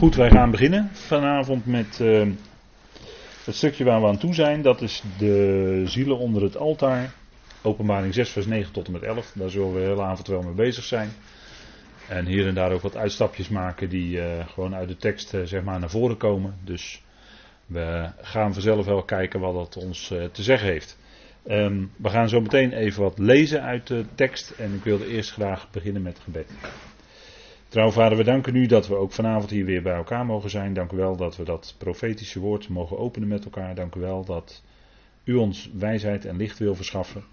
Goed, wij gaan beginnen vanavond met uh, het stukje waar we aan toe zijn. Dat is de zielen onder het altaar. Openbaring 6, vers 9 tot en met 11. Daar zullen we de hele avond wel mee bezig zijn. En hier en daar ook wat uitstapjes maken die uh, gewoon uit de tekst uh, zeg maar naar voren komen. Dus we gaan vanzelf wel kijken wat dat ons te zeggen heeft. Um, we gaan zo meteen even wat lezen uit de tekst. En ik wilde eerst graag beginnen met gebed. Trouw vader, we danken u dat we ook vanavond hier weer bij elkaar mogen zijn. Dank u wel dat we dat profetische woord mogen openen met elkaar. Dank u wel dat u ons wijsheid en licht wil verschaffen.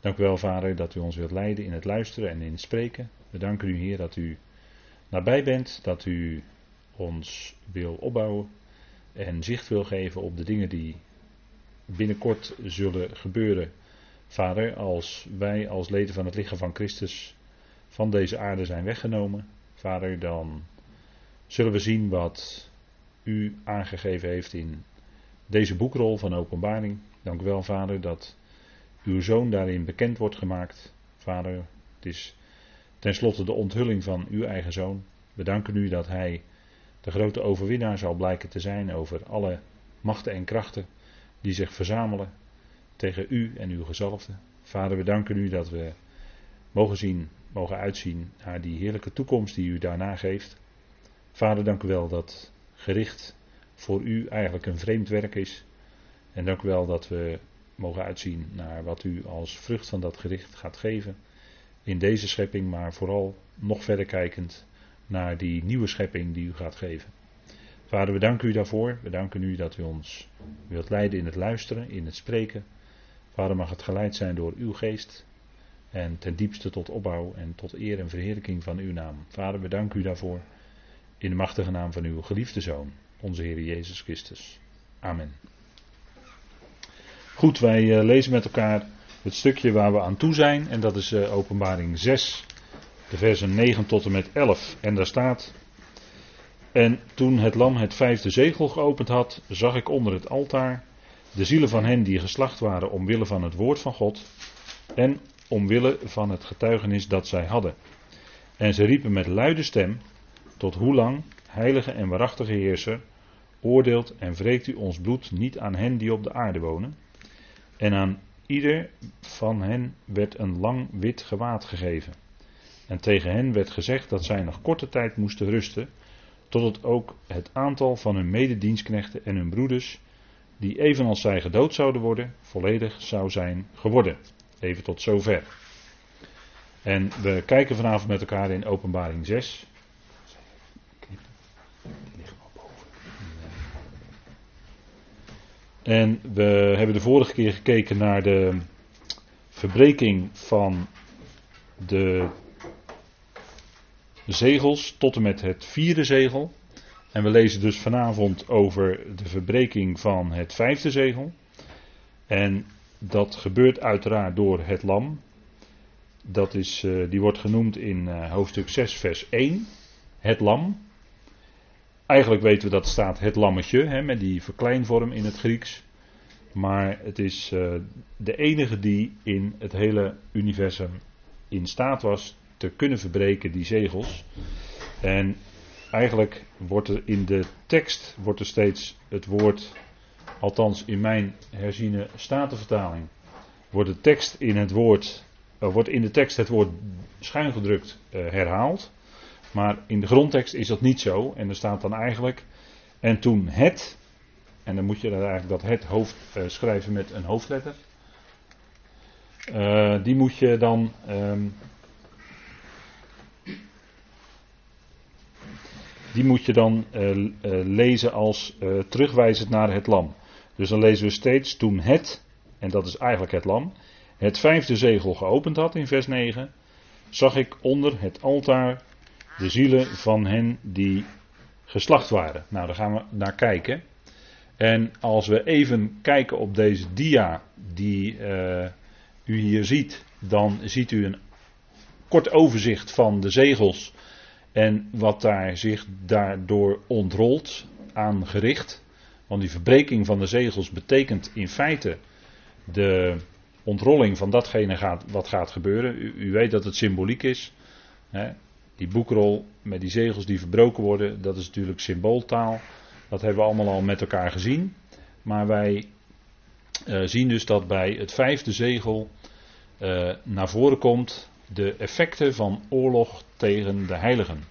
Dank u wel, vader, dat u ons wilt leiden in het luisteren en in het spreken. We danken u, Heer, dat u nabij bent, dat u ons wil opbouwen en zicht wil geven op de dingen die binnenkort zullen gebeuren. Vader, als wij als leden van het lichaam van Christus van deze aarde zijn weggenomen, Vader, dan zullen we zien wat u aangegeven heeft in deze boekrol van openbaring. Dank u wel, Vader, dat uw zoon daarin bekend wordt gemaakt. Vader, het is tenslotte de onthulling van uw eigen zoon. We danken u dat hij de grote overwinnaar zal blijken te zijn over alle machten en krachten die zich verzamelen tegen u en uw gezalfde. Vader, we danken u dat we mogen zien mogen uitzien naar die heerlijke toekomst die u daarna geeft. Vader, dank u wel dat gericht voor u eigenlijk een vreemd werk is. En dank u wel dat we mogen uitzien naar wat u als vrucht van dat gericht gaat geven. In deze schepping, maar vooral nog verder kijkend naar die nieuwe schepping die u gaat geven. Vader, we danken u daarvoor. We danken u dat u ons wilt leiden in het luisteren, in het spreken. Vader, mag het geleid zijn door uw geest. En ten diepste tot opbouw en tot eer en verheerlijking van uw naam. Vader, we danken u daarvoor. In de machtige naam van uw geliefde Zoon, onze Heer Jezus Christus. Amen. Goed, wij uh, lezen met elkaar het stukje waar we aan toe zijn. En dat is uh, openbaring 6, de versen 9 tot en met 11. En daar staat. En toen het lam het vijfde zegel geopend had, zag ik onder het altaar de zielen van hen die geslacht waren omwille van het woord van God en omwille van het getuigenis dat zij hadden. En ze riepen met luide stem: Tot hoe lang, heilige en waarachtige heerser, oordeelt en wreekt u ons bloed niet aan hen die op de aarde wonen? En aan ieder van hen werd een lang wit gewaad gegeven. En tegen hen werd gezegd dat zij nog korte tijd moesten rusten, totdat ook het aantal van hun mededienstknechten en hun broeders, die evenals zij gedood zouden worden, volledig zou zijn geworden. Even tot zover. En we kijken vanavond met elkaar in Openbaring 6. En we hebben de vorige keer gekeken naar de verbreking van de zegels tot en met het vierde zegel. En we lezen dus vanavond over de verbreking van het vijfde zegel. En dat gebeurt uiteraard door het lam. Dat is, uh, die wordt genoemd in uh, hoofdstuk 6, vers 1. Het lam. Eigenlijk weten we dat staat het lammetje, hè, met die verkleinvorm in het Grieks. Maar het is uh, de enige die in het hele universum in staat was te kunnen verbreken, die zegels. En eigenlijk wordt er in de tekst wordt er steeds het woord althans in mijn herziene statenvertaling, wordt de tekst in het woord, uh, wordt in de tekst het woord schuingedrukt uh, herhaald. Maar in de grondtekst is dat niet zo. En er staat dan eigenlijk, en toen het, en dan moet je dan eigenlijk dat het hoofd uh, schrijven met een hoofdletter. die moet je dan um, die moet je dan lezen als terugwijzend naar het lam. Dus dan lezen we steeds toen het, en dat is eigenlijk het lam, het vijfde zegel geopend had in vers 9, zag ik onder het altaar de zielen van hen die geslacht waren. Nou, daar gaan we naar kijken. En als we even kijken op deze dia die uh, u hier ziet, dan ziet u een kort overzicht van de zegels en wat daar zich daardoor ontrolt aan gericht. Want die verbreking van de zegels betekent in feite de ontrolling van datgene gaat, wat gaat gebeuren. U, u weet dat het symboliek is. Hè? Die boekrol met die zegels die verbroken worden, dat is natuurlijk symbooltaal. Dat hebben we allemaal al met elkaar gezien. Maar wij uh, zien dus dat bij het vijfde zegel uh, naar voren komt de effecten van oorlog tegen de heiligen.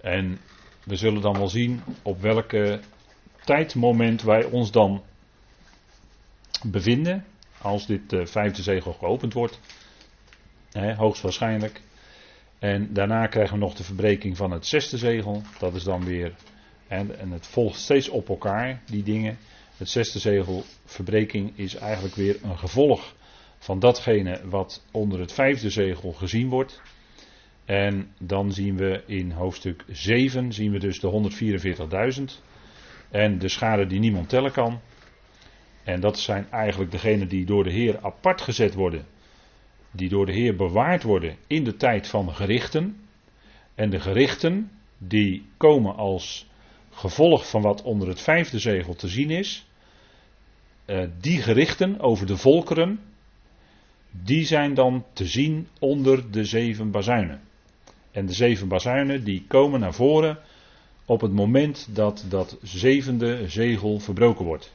En we zullen dan wel zien op welke tijdmoment wij ons dan bevinden. Als dit uh, vijfde zegel geopend wordt. Hè, hoogstwaarschijnlijk. En daarna krijgen we nog de verbreking van het zesde zegel. Dat is dan weer. En, het volgt steeds op elkaar, die dingen. Het zesde zegel, verbreking, is eigenlijk weer een gevolg van datgene wat onder het vijfde zegel gezien wordt. En dan zien we in hoofdstuk 7, zien we dus de 144.000. En de schade die niemand tellen kan. En dat zijn eigenlijk degenen die door de Heer apart gezet worden. Die door de Heer bewaard worden in de tijd van gerichten. En de gerichten die komen als gevolg van wat onder het vijfde zegel te zien is. Uh, die gerichten over de volkeren, die zijn dan te zien onder de zeven bazuinen. En de zeven bazuinen die komen naar voren op het moment dat dat zevende zegel verbroken wordt.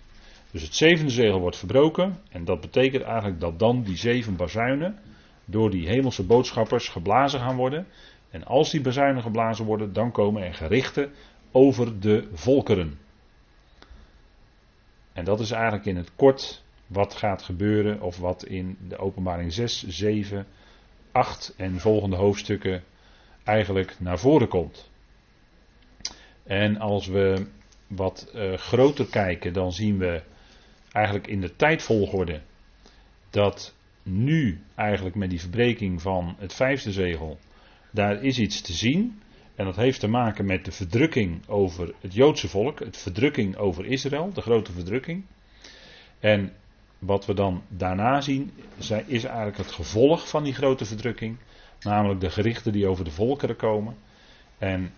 Dus het zevende zegel wordt verbroken en dat betekent eigenlijk dat dan die zeven bazuinen door die hemelse boodschappers geblazen gaan worden. En als die bazuinen geblazen worden, dan komen er gerichten over de volkeren. En dat is eigenlijk in het kort wat gaat gebeuren of wat in de openbaring 6, 7, 8 en volgende hoofdstukken eigenlijk naar voren komt. En als we wat uh, groter kijken, dan zien we eigenlijk in de tijdvolgorde dat nu eigenlijk met die verbreking van het vijfde zegel, daar is iets te zien. En dat heeft te maken met de verdrukking over het Joodse volk, het verdrukking over Israël, de grote verdrukking. En wat we dan daarna zien, is eigenlijk het gevolg van die grote verdrukking. Namelijk de gerichten die over de volkeren komen. En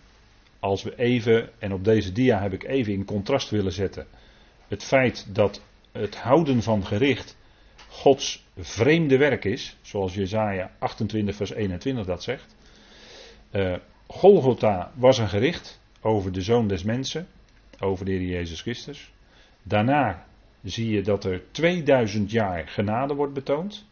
als we even, en op deze dia heb ik even in contrast willen zetten, het feit dat het houden van gericht Gods vreemde werk is, zoals Jezaja 28 vers 21 dat zegt. Uh, Golgotha was een gericht over de Zoon des Mensen, over de Heer Jezus Christus. Daarna zie je dat er 2000 jaar genade wordt betoond.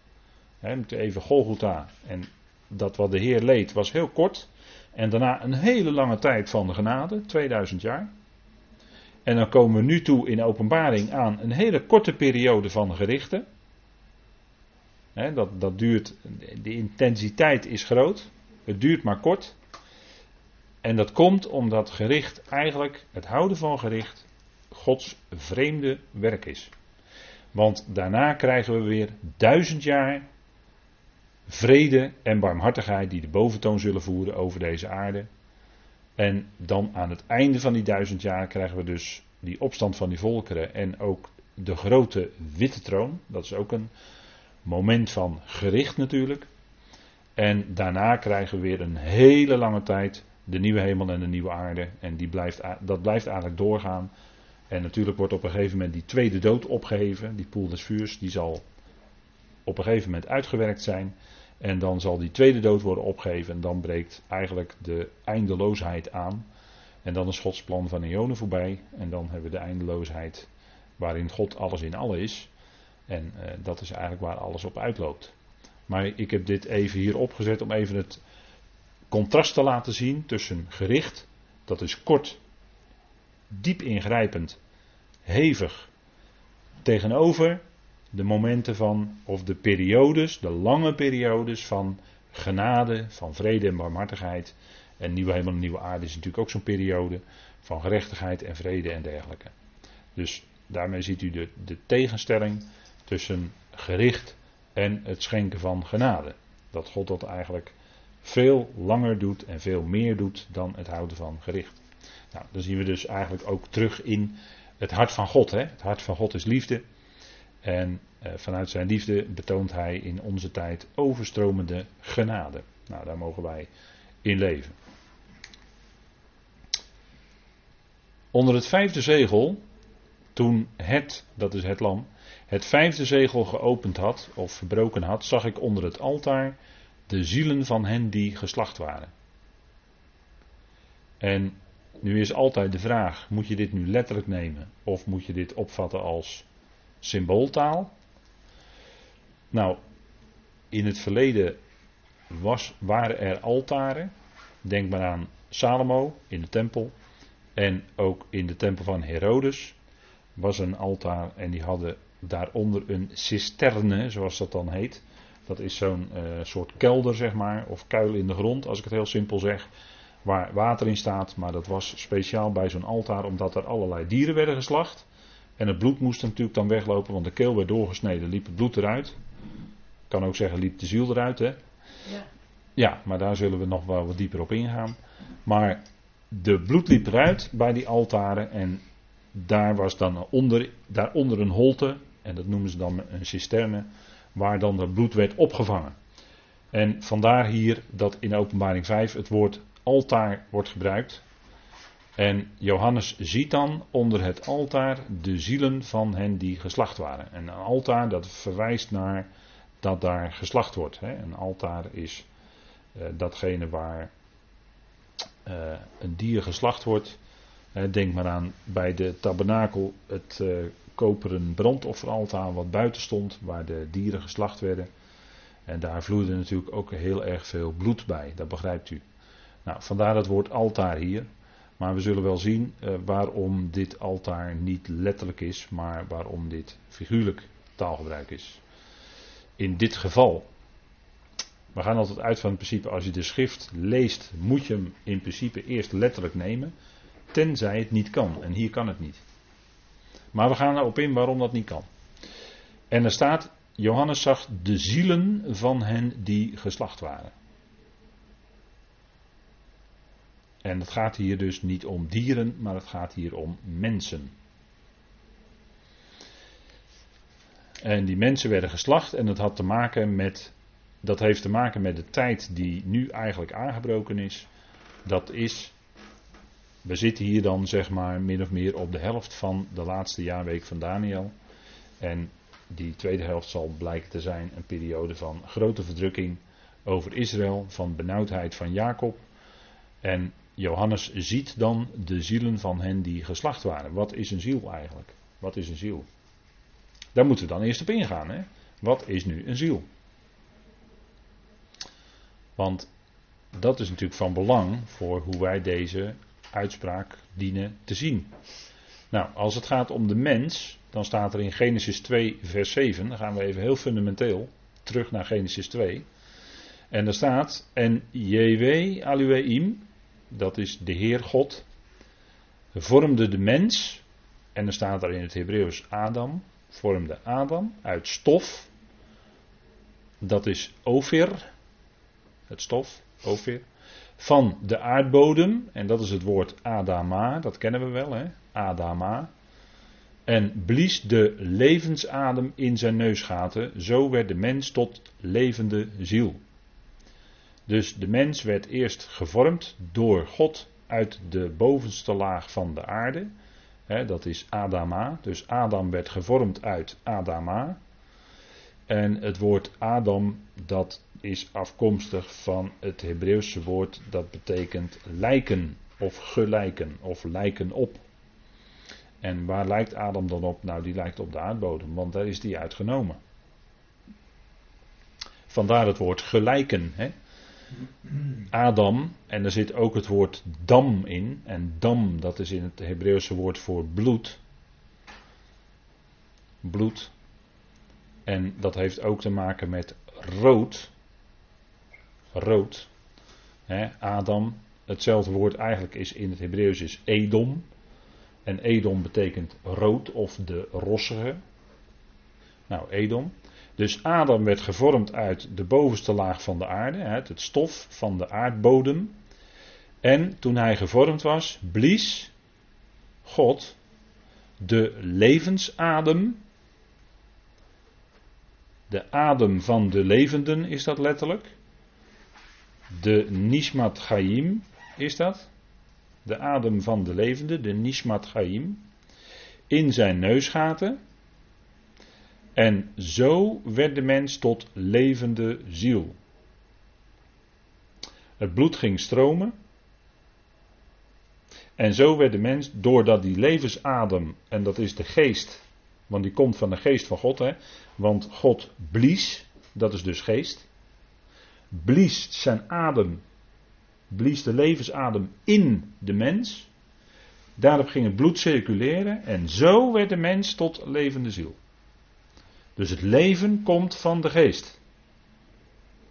He, even Golgotha en dat wat de Heer leed was heel kort. En daarna een hele lange tijd van de genade, 2000 jaar. En dan komen we nu toe in openbaring aan een hele korte periode van gerichten. dat, dat duurt, de intensiteit is groot, het duurt maar kort. En dat komt omdat gericht eigenlijk, het houden van gericht, Gods vreemde werk is. Want daarna krijgen we weer duizend jaar vrede en barmhartigheid die de boventoon zullen voeren over deze aarde. En dan aan het einde van die duizend jaar krijgen we dus die opstand van die volkeren en ook de grote witte troon. Dat is ook een moment van gericht natuurlijk. En daarna krijgen we weer een hele lange tijd de nieuwe hemel en de nieuwe aarde. En die blijft, dat blijft eigenlijk doorgaan. En natuurlijk wordt op een gegeven moment die tweede dood opgeheven. Die poel des vuurs, die zal op een gegeven moment uitgewerkt zijn. En dan zal die tweede dood worden opgeheven. En dan breekt eigenlijk de eindeloosheid aan. En dan is Gods plan van eonen voorbij. En dan hebben we de eindeloosheid waarin God alles in alle is. En eh, dat is eigenlijk waar alles op uitloopt. Maar ik heb dit even hier opgezet om even het contrast te laten zien tussen gericht, dat is kort, diep ingrijpend, hevig, tegenover de momenten van, of de periodes, de lange periodes van genade, van vrede en barmhartigheid. En nieuwe hemel en nieuwe aarde is natuurlijk ook zo'n periode van gerechtigheid en vrede en dergelijke. Dus daarmee ziet u de, de tegenstelling tussen gericht en het schenken van genade. Dat God dat eigenlijk veel langer doet en veel meer doet dan het houden van gericht. Nou, dan zien we dus eigenlijk ook terug in het hart van God. Hè? Het hart van God is liefde. En eh, vanuit zijn liefde betoont hij in onze tijd overstromende genade. Nou, daar mogen wij in leven. Onder het vijfde zegel, toen het, dat is het lam, het vijfde zegel geopend had of verbroken had, zag ik onder het altaar de zielen van hen die geslacht waren. En nu is altijd de vraag: moet je dit nu letterlijk nemen of moet je dit opvatten als symbooltaal? Nou, in het verleden was, waren er altaren. Denk maar aan Salomo in de tempel. En ook in de tempel van Herodes was een altaar en die hadden daaronder een cisterne, zoals dat dan heet. Dat is zo'n uh, soort kelder, zeg maar, of kuil in de grond, als ik het heel simpel zeg, waar water in staat. Maar dat was speciaal bij zo'n altaar, omdat er allerlei dieren werden geslacht. En het bloed moest natuurlijk dan weglopen, want de keel werd doorgesneden, liep het bloed eruit. Ik kan ook zeggen, liep de ziel eruit, hè? Ja. Ja, maar daar zullen we nog wel wat dieper op ingaan. Maar de bloed liep eruit bij die altaren en daar was dan onder, daaronder een holte, en dat noemen ze dan een cisterne, waar dan het bloed werd opgevangen. En vandaar hier dat in openbaring 5 het woord altaar wordt gebruikt. En Johannes ziet dan onder het altaar de zielen van hen die geslacht waren. En een altaar dat verwijst naar dat daar geslacht wordt. Een altaar is uh, datgene waar uh, een dier geslacht wordt. denk maar aan bij de tabernakel het uh, koperen brandofferaltaar wat buiten stond, waar de dieren geslacht werden. En daar vloeide natuurlijk ook heel erg veel bloed bij, dat begrijpt u. Nou, vandaar het woord altaar hier. Maar we zullen wel zien uh, waarom dit altaar niet letterlijk is, maar waarom dit figuurlijk taalgebruik is. In dit geval we gaan altijd uit van het principe, als je de schrift leest, moet je hem in principe eerst letterlijk nemen, tenzij het niet kan. En hier kan het niet. Maar we gaan erop in waarom dat niet kan. En er staat, Johannes zag de zielen van hen die geslacht waren. En het gaat hier dus niet om dieren, maar het gaat hier om mensen. En die mensen werden geslacht en dat had te maken met dat heeft te maken met de tijd die nu eigenlijk aangebroken is. Dat is, we zitten hier dan zeg maar min of meer op de helft van de laatste jaarweek van Daniel. En die tweede helft zal blijken te zijn een periode van grote verdrukking over Israël, van benauwdheid van Jacob. En Johannes ziet dan de zielen van hen die geslacht waren. Wat is een ziel eigenlijk? Wat is een ziel? Daar moeten we dan eerst op ingaan. Hè? Wat is nu een ziel? Want dat is natuurlijk van belang voor hoe wij deze uitspraak dienen te zien. Nou, als het gaat om de mens, dan staat er in Genesis 2, vers 7, dan gaan we even heel fundamenteel terug naar Genesis 2. En daar staat, en JW Alueim, dat is de Heer God, vormde de mens, en dan staat er in het Hebreeuws Adam, vormde Adam uit stof, dat is Ophir, het stof, Ophir, van de aardbodem, en dat is het woord Adama, dat kennen we wel, hè? Adama. En blies de levensadem in zijn neusgaten, zo werd de mens tot levende ziel. Dus de mens werd eerst gevormd door God uit de bovenste laag van de aarde. dat is Adama. Dus Adam werd gevormd uit Adama. En het woord Adam, dat is afkomstig van het Hebreeuwse woord dat betekent lijken of gelijken of lijken op. En waar lijkt Adam dan op? Nou, die lijkt op de aardbodem, want daar is die uitgenomen. Vandaar het woord gelijken. Hè? Adam, en er zit ook het woord dam in. En dam, dat is in het Hebreeuwse woord voor bloed. Bloed. En dat heeft ook te maken met rood rood. Adam, hetzelfde woord eigenlijk is in het Hebreeuws is Edom. En Edom betekent rood of de rossige. Nou, Edom. Dus Adam werd gevormd uit de bovenste laag van de aarde, het stof van de aardbodem. En toen hij gevormd was, blies God de levensadem. De adem van de levenden is dat letterlijk de Nishmat Chaim is dat. De adem van de levende, de Nishmat Chaim. In zijn neusgaten. En zo werd de mens tot levende ziel. Het bloed ging stromen. En zo werd de mens, doordat die levensadem, en dat is de geest, want die komt van de geest van God, hè, want God blies, dat is dus geest, blies zijn adem, blies de levensadem in de mens. Daarop ging het bloed circuleren en zo werd de mens tot levende ziel. Dus het leven komt van de geest.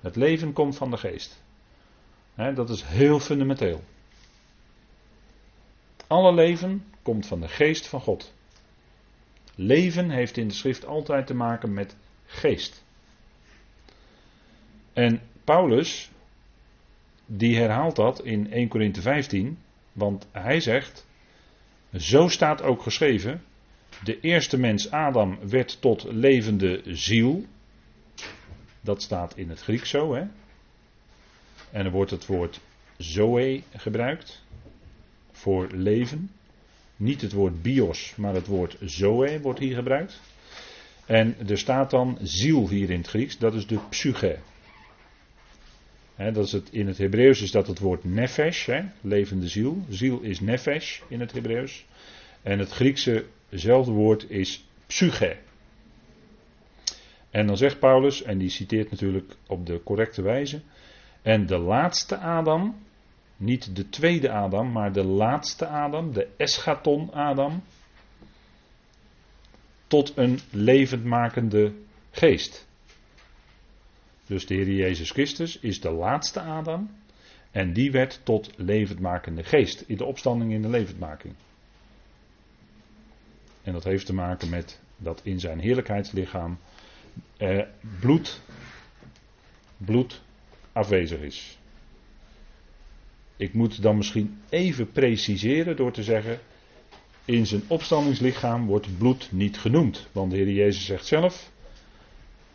Het leven komt van de geest. dat is heel fundamenteel. Alle leven komt van de geest van God. Leven heeft in de schrift altijd te maken met geest. En Paulus, die herhaalt dat in 1 Corinthe 15, want hij zegt, zo staat ook geschreven, de eerste mens Adam werd tot levende ziel. Dat staat in het Grieks zo, hè. En er wordt het woord zoe gebruikt voor leven. Niet het woord bios, maar het woord zoe wordt hier gebruikt. En er staat dan ziel hier in het Grieks, dat is de psyche. dat is het, in het Hebreeuws is dat het woord nefesh, levende ziel. Ziel is nefesh in het Hebreeuws. En het Griekse hetzelfde woord is psyche. En dan zegt Paulus, en die citeert natuurlijk op de correcte wijze. En de laatste Adam, niet de tweede Adam, maar de laatste Adam, de eschaton Adam, tot een levendmakende geest. Dus de Heer Jezus Christus is de laatste Adam en die werd tot levendmakende geest in de opstanding in de levendmaking. En dat heeft te maken met dat in zijn heerlijkheidslichaam eh, bloed, bloed afwezig is. Ik moet dan misschien even preciseren door te zeggen, in zijn opstandingslichaam wordt bloed niet genoemd. Want de Heer Jezus zegt zelf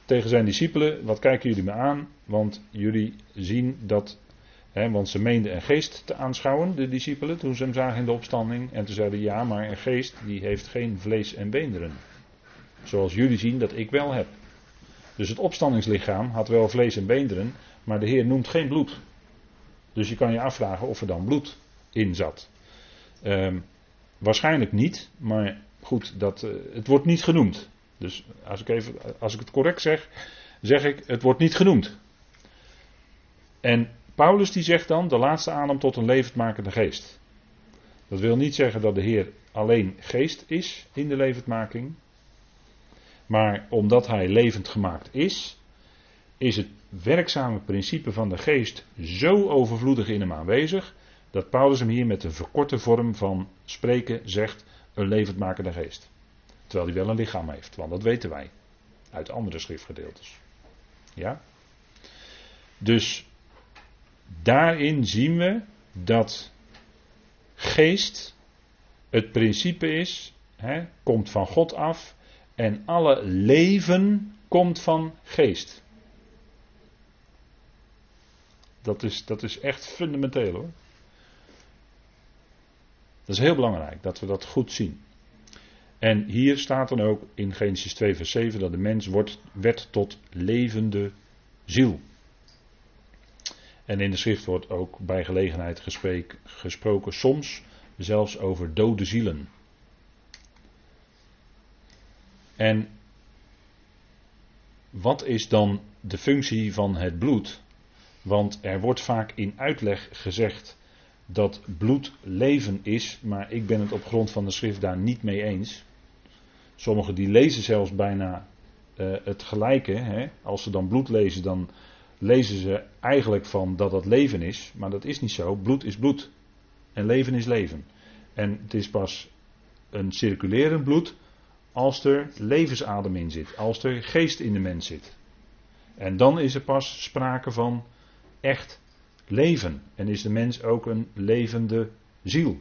tegen zijn discipelen, wat kijken jullie me aan? Want jullie zien dat, want ze meenden een geest te aanschouwen, de discipelen, toen ze hem zagen in de opstanding. En toen zeiden ja, maar een geest die heeft geen vlees en beenderen. Zoals jullie zien dat ik wel heb. Dus het opstandingslichaam had wel vlees en beenderen, maar de Heer noemt geen bloed. Dus je kan je afvragen of er dan bloed in zat. Um, waarschijnlijk niet, maar goed, dat, uh, het wordt niet genoemd. Dus als ik, even, als ik het correct zeg, zeg ik het wordt niet genoemd. En Paulus die zegt dan de laatste adem tot een levendmakende geest. Dat wil niet zeggen dat de Heer alleen geest is in de levendmaking. Maar omdat hij levend gemaakt is, is het werkzame principe van de geest zo overvloedig in hem aanwezig, dat Paulus hem hier met een verkorte vorm van spreken zegt, een levendmakende geest. Terwijl hij wel een lichaam heeft, want dat weten wij uit andere schriftgedeeltes. Ja? Dus daarin zien we dat geest het principe is, hè, komt van God af en alle leven komt van geest. Dat is, dat is echt fundamenteel hoor. Dat is heel belangrijk dat we dat goed zien. En hier staat dan ook in Genesis 2, vers 7 dat de mens wordt, werd tot levende ziel. En in de schrift wordt ook bij gelegenheid gesprek, gesproken, soms zelfs over dode zielen. En wat is dan de functie van het bloed? Want er wordt vaak in uitleg gezegd dat bloed leven is, maar ik ben het op grond van de schrift daar niet mee eens. Sommigen die lezen zelfs bijna uh, het gelijke. Hè? Als ze dan bloed lezen, dan lezen ze eigenlijk van dat dat leven is. Maar dat is niet zo. Bloed is bloed. En leven is leven. En het is pas een circulerend bloed als er levensadem in zit. Als er geest in de mens zit. En dan is er pas sprake van echt leven. En is de mens ook een levende ziel.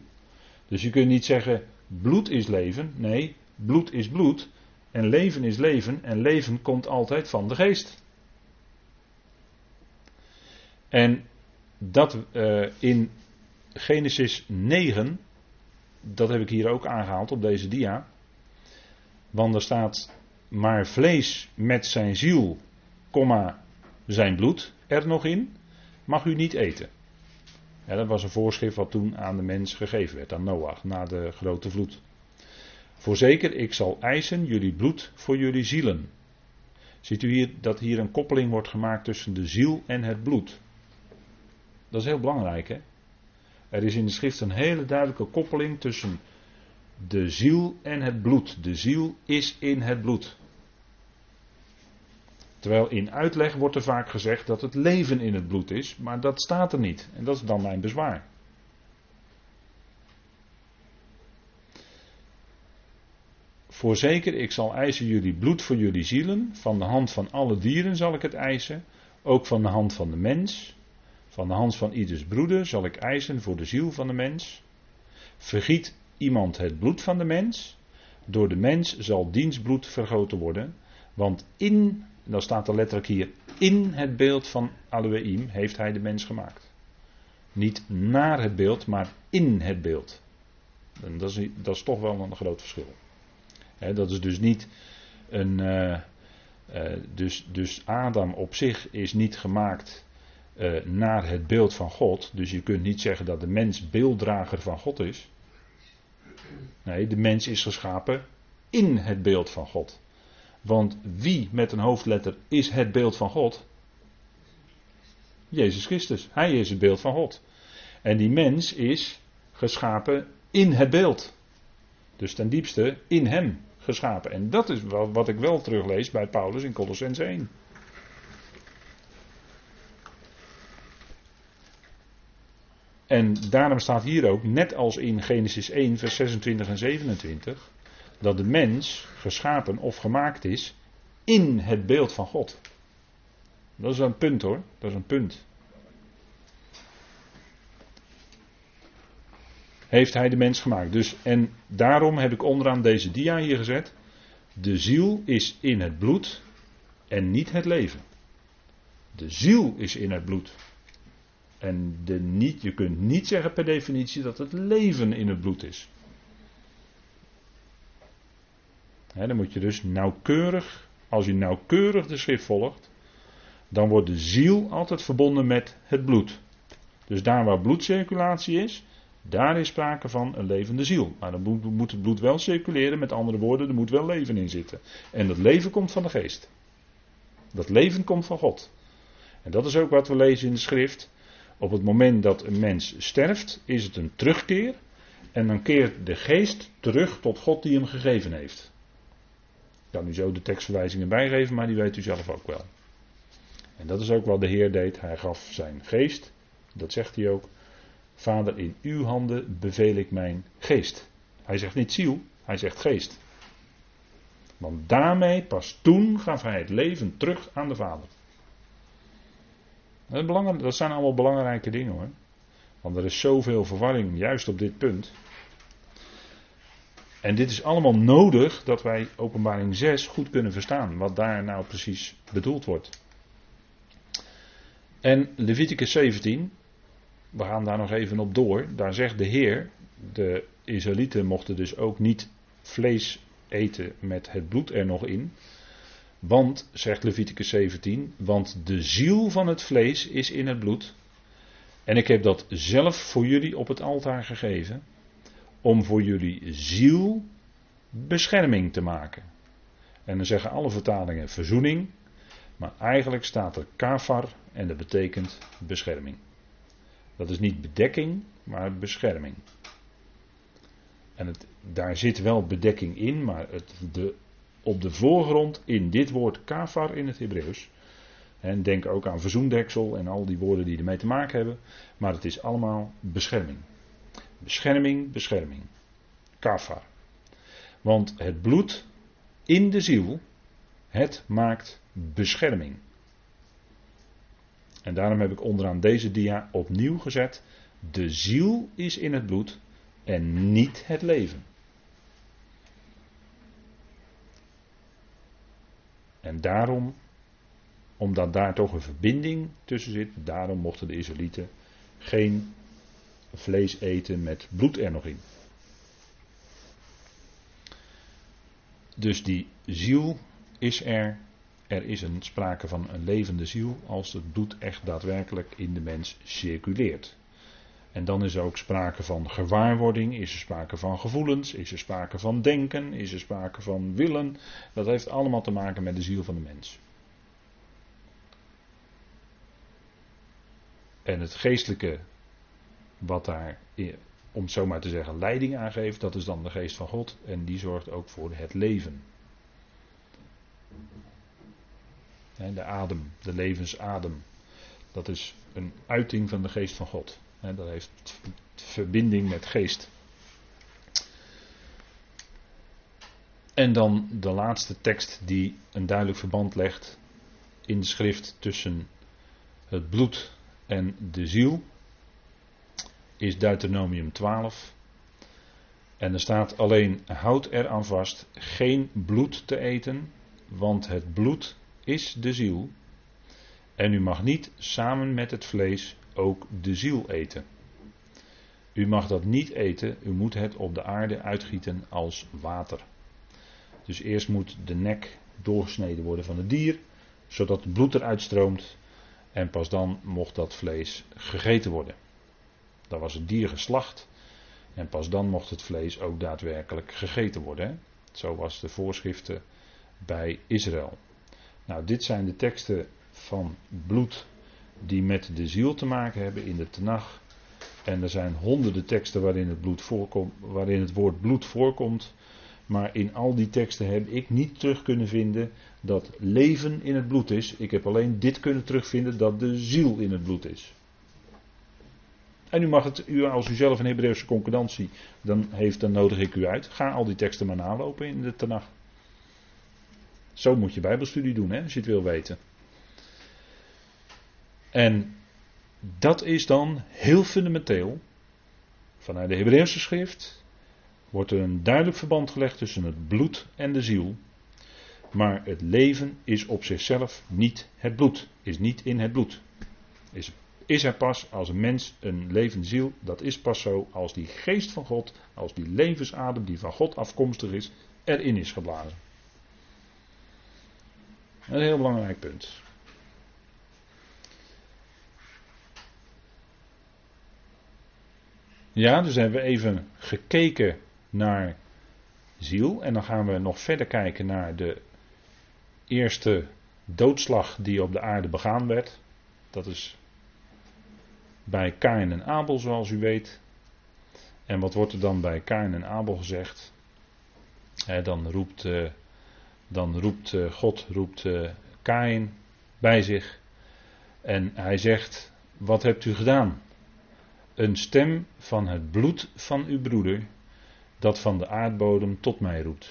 Dus je kunt niet zeggen bloed is leven. Nee, bloed is bloed. En leven is leven. En leven komt altijd van de geest. En dat uh, in Genesis 9, dat heb ik hier ook aangehaald op deze dia. Want er staat maar vlees met zijn ziel, komma, zijn bloed er nog in mag u niet eten. dat was een voorschrift wat toen aan de mens gegeven werd, aan Noach, na de grote vloed. Voorzeker, ik zal eisen jullie bloed voor jullie zielen. Ziet u hier dat hier een koppeling wordt gemaakt tussen de ziel en het bloed? Dat is heel belangrijk, hè? Er is in de schrift een hele duidelijke koppeling tussen de ziel en het bloed. De ziel is in het bloed. Terwijl in uitleg wordt er vaak gezegd dat het leven in het bloed is, maar dat staat er niet. En dat is dan mijn bezwaar. Voorzeker, ik zal eisen jullie bloed voor jullie zielen. Van de hand van alle dieren zal ik het eisen. Ook van de hand van de mens. Van de hand van ieders broeder zal ik eisen voor de ziel van de mens. Vergiet iemand het bloed van de mens. Door de mens zal diens bloed vergoten worden. Want in, dan staat er letterlijk hier, in het beeld van Elohim heeft hij de mens gemaakt. Niet naar het beeld, maar in het beeld. En dat, is, dat is toch wel een groot verschil dat is dus niet een. Uh, dus, dus Adam op zich is niet gemaakt uh, naar het beeld van God. Dus je kunt niet zeggen dat de mens beelddrager van God is. Nee, de mens is geschapen in het beeld van God. Want wie met een hoofdletter is het beeld van God? Jezus Christus. Hij is het beeld van God. En die mens is geschapen in het beeld. Dus ten diepste in hem geschapen. En dat is wat ik wel teruglees bij Paulus in Colossense 1. En daarom staat hier ook, net als in Genesis 1, vers 26 en 27, dat de mens geschapen of gemaakt is in het beeld van God. Dat is een punt hoor, dat is een punt. heeft hij de mens gemaakt. Dus, en daarom heb ik onderaan deze dia hier gezet. De ziel is in het bloed en niet het leven. De ziel is in het bloed. En de niet, je kunt niet zeggen per definitie dat het leven in het bloed is. dan moet je dus nauwkeurig, als je nauwkeurig de schrift volgt, dan wordt de ziel altijd verbonden met het bloed. Dus daar waar bloedcirculatie is, daar is sprake van een levende ziel. Maar dan moet het bloed wel circuleren, met andere woorden, er moet wel leven in zitten. En dat leven komt van de geest. Dat leven komt van God. En dat is ook wat we lezen in de schrift. Op het moment dat een mens sterft, is het een terugkeer. En dan keert de geest terug tot God die hem gegeven heeft. Ik kan u zo de tekstverwijzingen bijgeven, maar die weet u zelf ook wel. En dat is ook wat de Heer deed. Hij gaf zijn geest, dat zegt hij ook, Vader, in uw handen beveel ik mijn geest. Hij zegt niet ziel, hij zegt geest. Want daarmee, pas toen, gaf hij het leven terug aan de Vader. Dat, is dat zijn allemaal belangrijke dingen hoor. Want er is zoveel verwarring juist op dit punt. En dit is allemaal nodig dat wij openbaring 6 goed kunnen verstaan. Wat daar nou precies bedoeld wordt. En Leviticus 17, we gaan daar nog even op door. Daar zegt de Heer, de Israëlieten mochten dus ook niet vlees eten met het bloed er nog in. Want, zegt Leviticus 17, want de ziel van het vlees is in het bloed. En ik heb dat zelf voor jullie op het altaar gegeven, om voor jullie ziel bescherming te maken. En dan zeggen alle vertalingen verzoening, maar eigenlijk staat er kafar en dat betekent bescherming. Dat is niet bedekking, maar bescherming. En het, daar zit wel bedekking in, maar het, de, op de voorgrond in dit woord kafar in het Hebreeuws. En denk ook aan verzoendeksel en al die woorden die ermee te maken hebben. Maar het is allemaal bescherming. Bescherming, bescherming. Kafar. Want het bloed in de ziel, het maakt bescherming. En daarom heb ik onderaan deze dia opnieuw gezet. De ziel is in het bloed en niet het leven. En daarom, omdat daar toch een verbinding tussen zit, daarom mochten de Israëlieten geen vlees eten met bloed er nog in. Dus die ziel is er er is een sprake van een levende ziel als het bloed echt daadwerkelijk in de mens circuleert. En dan is er ook sprake van gewaarwording, is er sprake van gevoelens, is er sprake van denken, is er sprake van willen. Dat heeft allemaal te maken met de ziel van de mens. En het geestelijke, wat daar, om het te zeggen, leiding aan geeft, dat is dan de geest van God. En die zorgt ook voor het leven. De adem, de levensadem. Dat is een uiting van de geest van God. Dat heeft verbinding met geest. En dan de laatste tekst die een duidelijk verband legt in de schrift tussen het bloed en de ziel is Deuteronomium 12. En er staat alleen houd er aan vast geen bloed te eten, want het bloed is de ziel. En u mag niet samen met het vlees ook de ziel eten. U mag dat niet eten, u moet het op de aarde uitgieten als water. Dus eerst moet de nek doorgesneden worden van het dier, zodat het bloed eruit stroomt. En pas dan mocht dat vlees gegeten worden. Dan was het dier geslacht. En pas dan mocht het vlees ook daadwerkelijk gegeten worden. Zo was de voorschriften bij Israël. Nou, dit zijn de teksten van bloed die met de ziel te maken hebben in de Tenach. En er zijn honderden teksten waarin het, bloed voorkomt, waarin het woord bloed voorkomt. Maar in al die teksten heb ik niet terug kunnen vinden dat leven in het bloed is. Ik heb alleen dit kunnen terugvinden dat de ziel in het bloed is. En u mag het, u, als u zelf een Hebreeuwse concordantie dan heeft, dan nodig ik u uit. Ga al die teksten maar nalopen in de Tanach. Zo moet je Bijbelstudie doen, hè, als je het wil weten. En dat is dan heel fundamenteel. Vanuit de Hebreeuwse schrift wordt er een duidelijk verband gelegd tussen het bloed en de ziel. Maar het leven is op zichzelf niet het bloed, is niet in het bloed. Is, is er pas als een mens een levende ziel, dat is pas zo als die geest van God, als die levensadem die van God afkomstig is, erin is geblazen. Een heel belangrijk punt. Ja, dus hebben we even gekeken naar ziel. En dan gaan we nog verder kijken naar de eerste doodslag die op de aarde begaan werd. Dat is bij Kain en Abel, zoals u weet. En wat wordt er dan bij Kain en Abel gezegd? dan roept, uh, dan roept uh, God roept, uh, Kain bij zich. En hij zegt: Wat hebt u gedaan? Een stem van het bloed van uw broeder, dat van de aardbodem tot mij roept.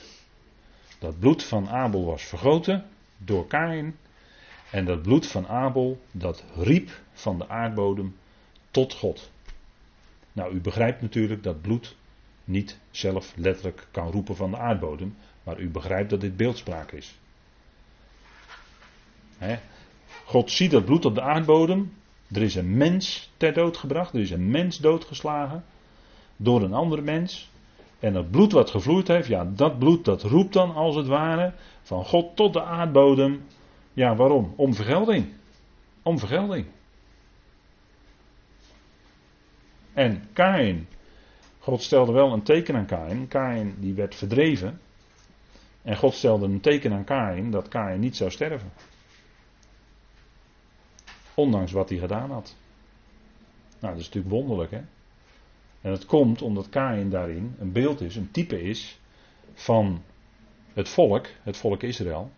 Dat bloed van Abel was vergoten door Kain. En dat bloed van Abel, dat riep van de aardbodem tot God. Nou, u begrijpt natuurlijk dat bloed niet zelf letterlijk kan roepen van de aardbodem, maar u begrijpt dat dit beeldspraak is. God ziet dat bloed op de aardbodem, er is een mens ter dood gebracht, er is een mens doodgeslagen door een andere mens. En dat bloed wat gevloeid heeft, ja, dat bloed dat roept dan als het ware van God tot de aardbodem. Ja, waarom? Om vergelding. Om vergelding. En Kain, God stelde wel een teken aan Kain. Kain die werd verdreven. En God stelde een teken aan Kain dat Kain niet zou sterven. Ondanks wat hij gedaan had. Nou, dat is natuurlijk wonderlijk, hè? En dat komt omdat Kain daarin een beeld is, een type is van het volk, het volk Israël,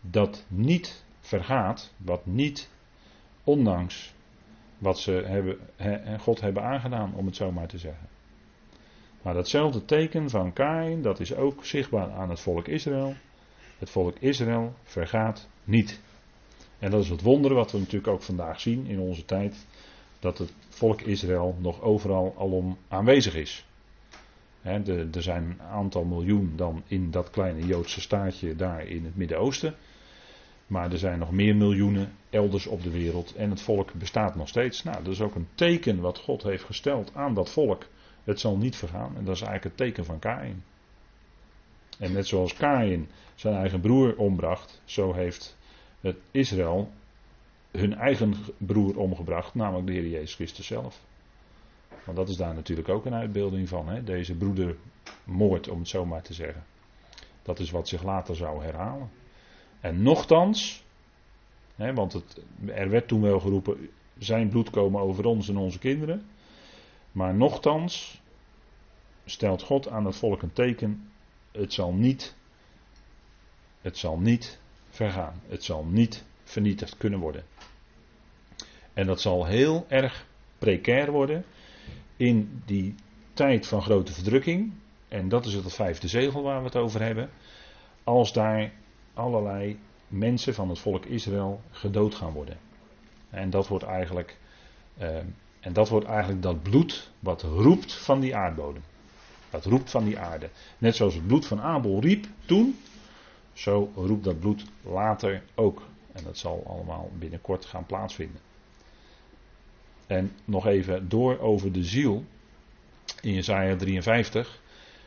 dat niet vergaat, wat niet, ondanks wat ze hebben, God hebben aangedaan, om het zo maar te zeggen. Maar datzelfde teken van Kain, dat is ook zichtbaar aan het volk Israël. Het volk Israël vergaat niet. En dat is het wonder wat we natuurlijk ook vandaag zien in onze tijd. Dat het volk Israël nog overal alom aanwezig is. er zijn een aantal miljoen dan in dat kleine Joodse staatje daar in het Midden-Oosten. Maar er zijn nog meer miljoenen elders op de wereld en het volk bestaat nog steeds. Nou, dat is ook een teken wat God heeft gesteld aan dat volk. Het zal niet vergaan en dat is eigenlijk het teken van Kain. En net zoals Kain zijn eigen broer ombracht, zo heeft het Israël hun eigen broer omgebracht, namelijk de Heer Jezus Christus zelf. Want dat is daar natuurlijk ook een uitbeelding van, hè? deze broedermoord, om het zo maar te zeggen. Dat is wat zich later zou herhalen. En nochtans, hè, want het, er werd toen wel geroepen, zijn bloed komen over ons en onze kinderen. Maar nochtans stelt God aan het volk een teken, het zal niet, het zal niet Het zal niet vernietigd kunnen worden. En dat zal heel erg precair worden in die tijd van grote verdrukking. En dat is het vijfde zegel waar we het over hebben. Als daar allerlei mensen van het volk Israël gedood gaan worden. En dat wordt eigenlijk, eh, en dat wordt eigenlijk dat bloed wat roept van die aardbodem. Dat roept van die aarde. Net zoals het bloed van Abel riep toen, zo roept dat bloed later ook. En dat zal allemaal binnenkort gaan plaatsvinden. En nog even door over de ziel. In Jesaja 53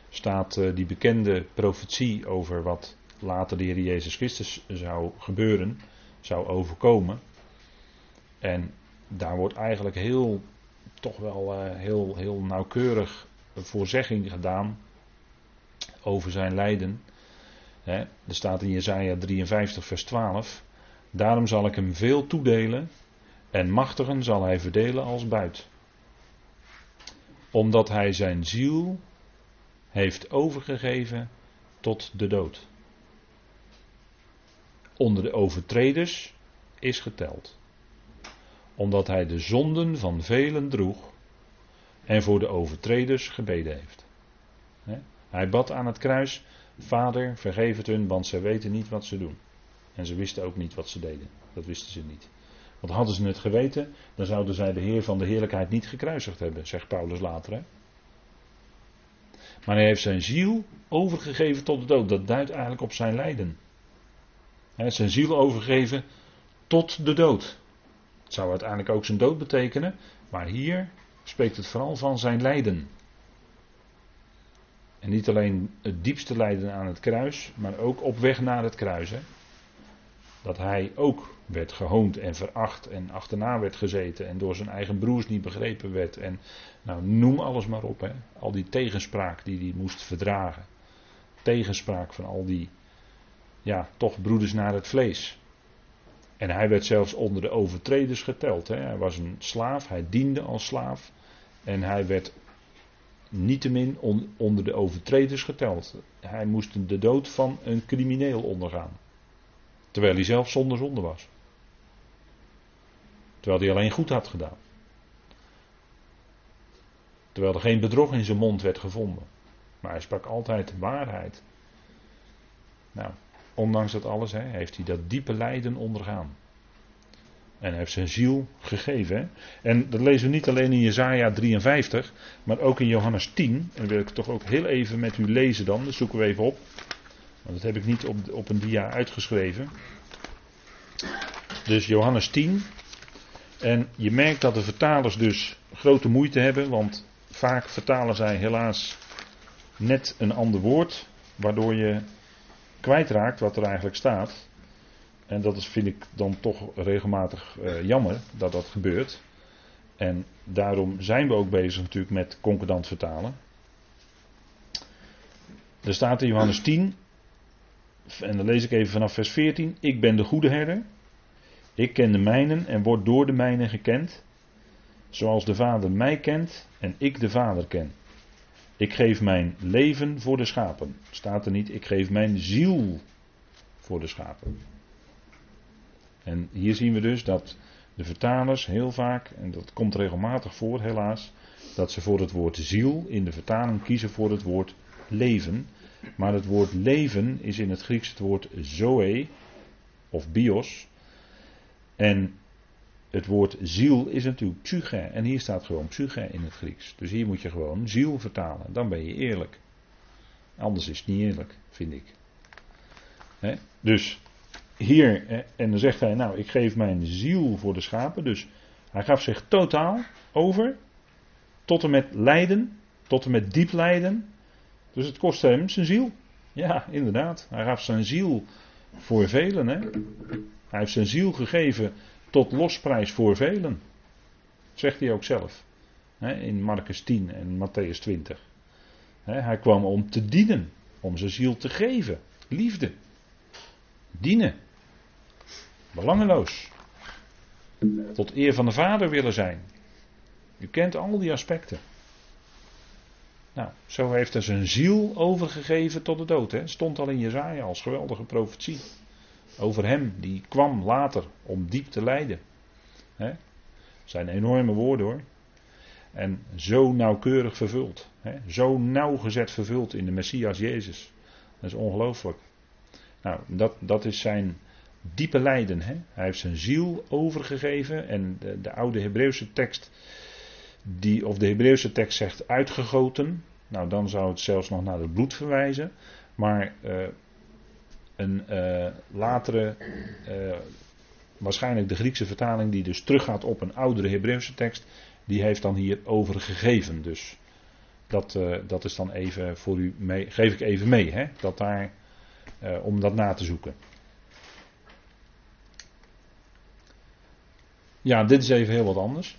staat eh, die bekende profetie over wat later de Heer Jezus Christus zou gebeuren, zou overkomen. En daar wordt eigenlijk heel, toch wel eh, heel, heel nauwkeurig voorzegging gedaan over zijn lijden. Er staat in Jesaja 53 vers 12. Daarom zal ik hem veel toedelen en machtigen zal hij verdelen als buit. Omdat hij zijn ziel heeft overgegeven tot de dood. Onder de overtreders is geteld. Omdat hij de zonden van velen droeg en voor de overtreders gebeden heeft. Hij bad aan het kruis: Vader, vergeef het hun, want zij weten niet wat ze doen. En ze wisten ook niet wat ze deden. Dat wisten ze niet. Want hadden ze het geweten, dan zouden zij de Heer van de heerlijkheid niet gekruisigd hebben, zegt Paulus later. Hè? Maar hij heeft zijn ziel overgegeven tot de dood. Dat duidt eigenlijk op zijn lijden. Hij heeft zijn ziel overgegeven tot de dood. Het zou uiteindelijk ook zijn dood betekenen, maar hier spreekt het vooral van zijn lijden. En niet alleen het diepste lijden aan het kruis, maar ook op weg naar het kruis. Hè? Dat hij ook werd gehoond en veracht en achterna werd gezeten en door zijn eigen broers niet begrepen werd. En nou, noem alles maar op. Hè? Al die tegenspraak die hij moest verdragen. Tegenspraak van al die, ja, toch broeders naar het vlees. En hij werd zelfs onder de overtreders geteld. Hè. Hij was een slaaf, hij diende als slaaf. En hij werd niettemin on, onder de overtreders geteld. Hij moest de dood van een crimineel ondergaan. Terwijl hij zelf zonder zonde was. Terwijl hij alleen goed had gedaan. Terwijl er geen bedrog in zijn mond werd gevonden. Maar hij sprak altijd de waarheid. Nou, ondanks dat alles hè, heeft hij dat diepe lijden ondergaan. En hij heeft zijn ziel gegeven. Hè? En dat lezen we niet alleen in Jezaja 53, maar ook in Johannes 10. En dat wil ik toch ook heel even met u lezen dan. Dat zoeken we even op. Want dat heb ik niet op, op een dia uitgeschreven. Dus Johannes 10. En je merkt dat de vertalers dus grote moeite hebben, want vaak vertalen zij helaas net een ander woord, waardoor je kwijtraakt wat er eigenlijk staat. En dat is, vind ik dan toch regelmatig uh, jammer dat dat gebeurt. En daarom zijn we ook bezig natuurlijk met concordant vertalen. Er staat in Johannes 10, en dan lees ik even vanaf vers 14. Ik ben de goede herder. Ik ken de mijnen en word door de mijnen gekend. Zoals de Vader mij kent en ik de Vader ken. Ik geef mijn leven voor de schapen. Staat er niet, ik geef mijn ziel voor de schapen. En hier zien we dus dat de vertalers heel vaak, en dat komt regelmatig voor helaas, dat ze voor het woord ziel in de vertaling kiezen voor het woord leven. Maar het woord leven is in het Grieks het woord zoe of bios. En het woord ziel is natuurlijk psyche. En hier staat gewoon psyche in het Grieks. Dus hier moet je gewoon ziel vertalen. Dan ben je eerlijk. Anders is het niet eerlijk, vind ik. Dus hier, en dan zegt hij, nou, ik geef mijn ziel voor de schapen. Dus hij gaf zich totaal over, tot en met lijden, tot en met diep lijden. Dus het kostte hem zijn ziel. Ja, inderdaad. Hij gaf zijn ziel voor velen. Hè? Hij heeft zijn ziel gegeven tot losprijs voor velen. Zegt hij ook zelf. hè, in Marcus 10 en Matthäus 20. Hè, hij kwam om te dienen, om zijn ziel te geven. Liefde. Dienen. Belangeloos. Tot eer van de Vader willen zijn. U kent al die aspecten. Nou, zo heeft hij zijn ziel overgegeven tot de dood. Hè. Stond al in Jezaja als geweldige profetie. Over hem, die kwam later om diep te lijden. Hè. zijn enorme woorden hoor. En zo nauwkeurig vervuld. Hè. Zo nauwgezet vervuld in de Messias Jezus. Dat is ongelooflijk. Nou, dat, dat is zijn diepe lijden. Hè. Hij heeft zijn ziel overgegeven. En de, de oude Hebreeuwse tekst, die, of de Hebreeuwse tekst zegt uitgegoten. Nou, dan zou het zelfs nog naar het bloed verwijzen. Maar uh, een uh, latere, uh, waarschijnlijk de Griekse vertaling, die dus teruggaat op een oudere Hebreeuwse tekst, die heeft dan hier overgegeven. Dus dat, dat is dan even voor u mee, geef ik even mee, hè, dat daar, om dat na te zoeken. Ja, dit is even heel wat anders.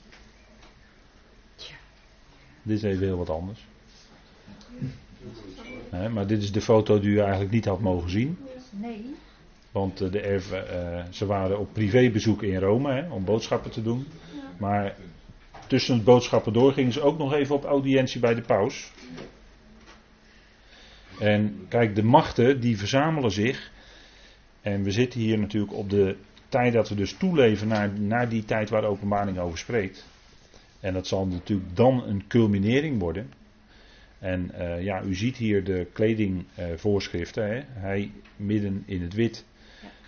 Dit is even heel wat anders. Nee, maar dit is de foto die u eigenlijk niet had mogen zien. Nee. Want eh, de erven, uh, ze waren op privébezoek in Rome hè, om boodschappen te doen. Maar tussen het boodschappen door gingen ze ook nog even op audiëntie bij de paus. En kijk, de machten die verzamelen zich. En we zitten hier natuurlijk op de tijd dat we dus toeleven naar, naar die tijd waar de openbaring over spreekt. En dat zal natuurlijk dan een culminering worden. En uh, ja, u ziet hier de kledingvoorschriften. Hij midden in het wit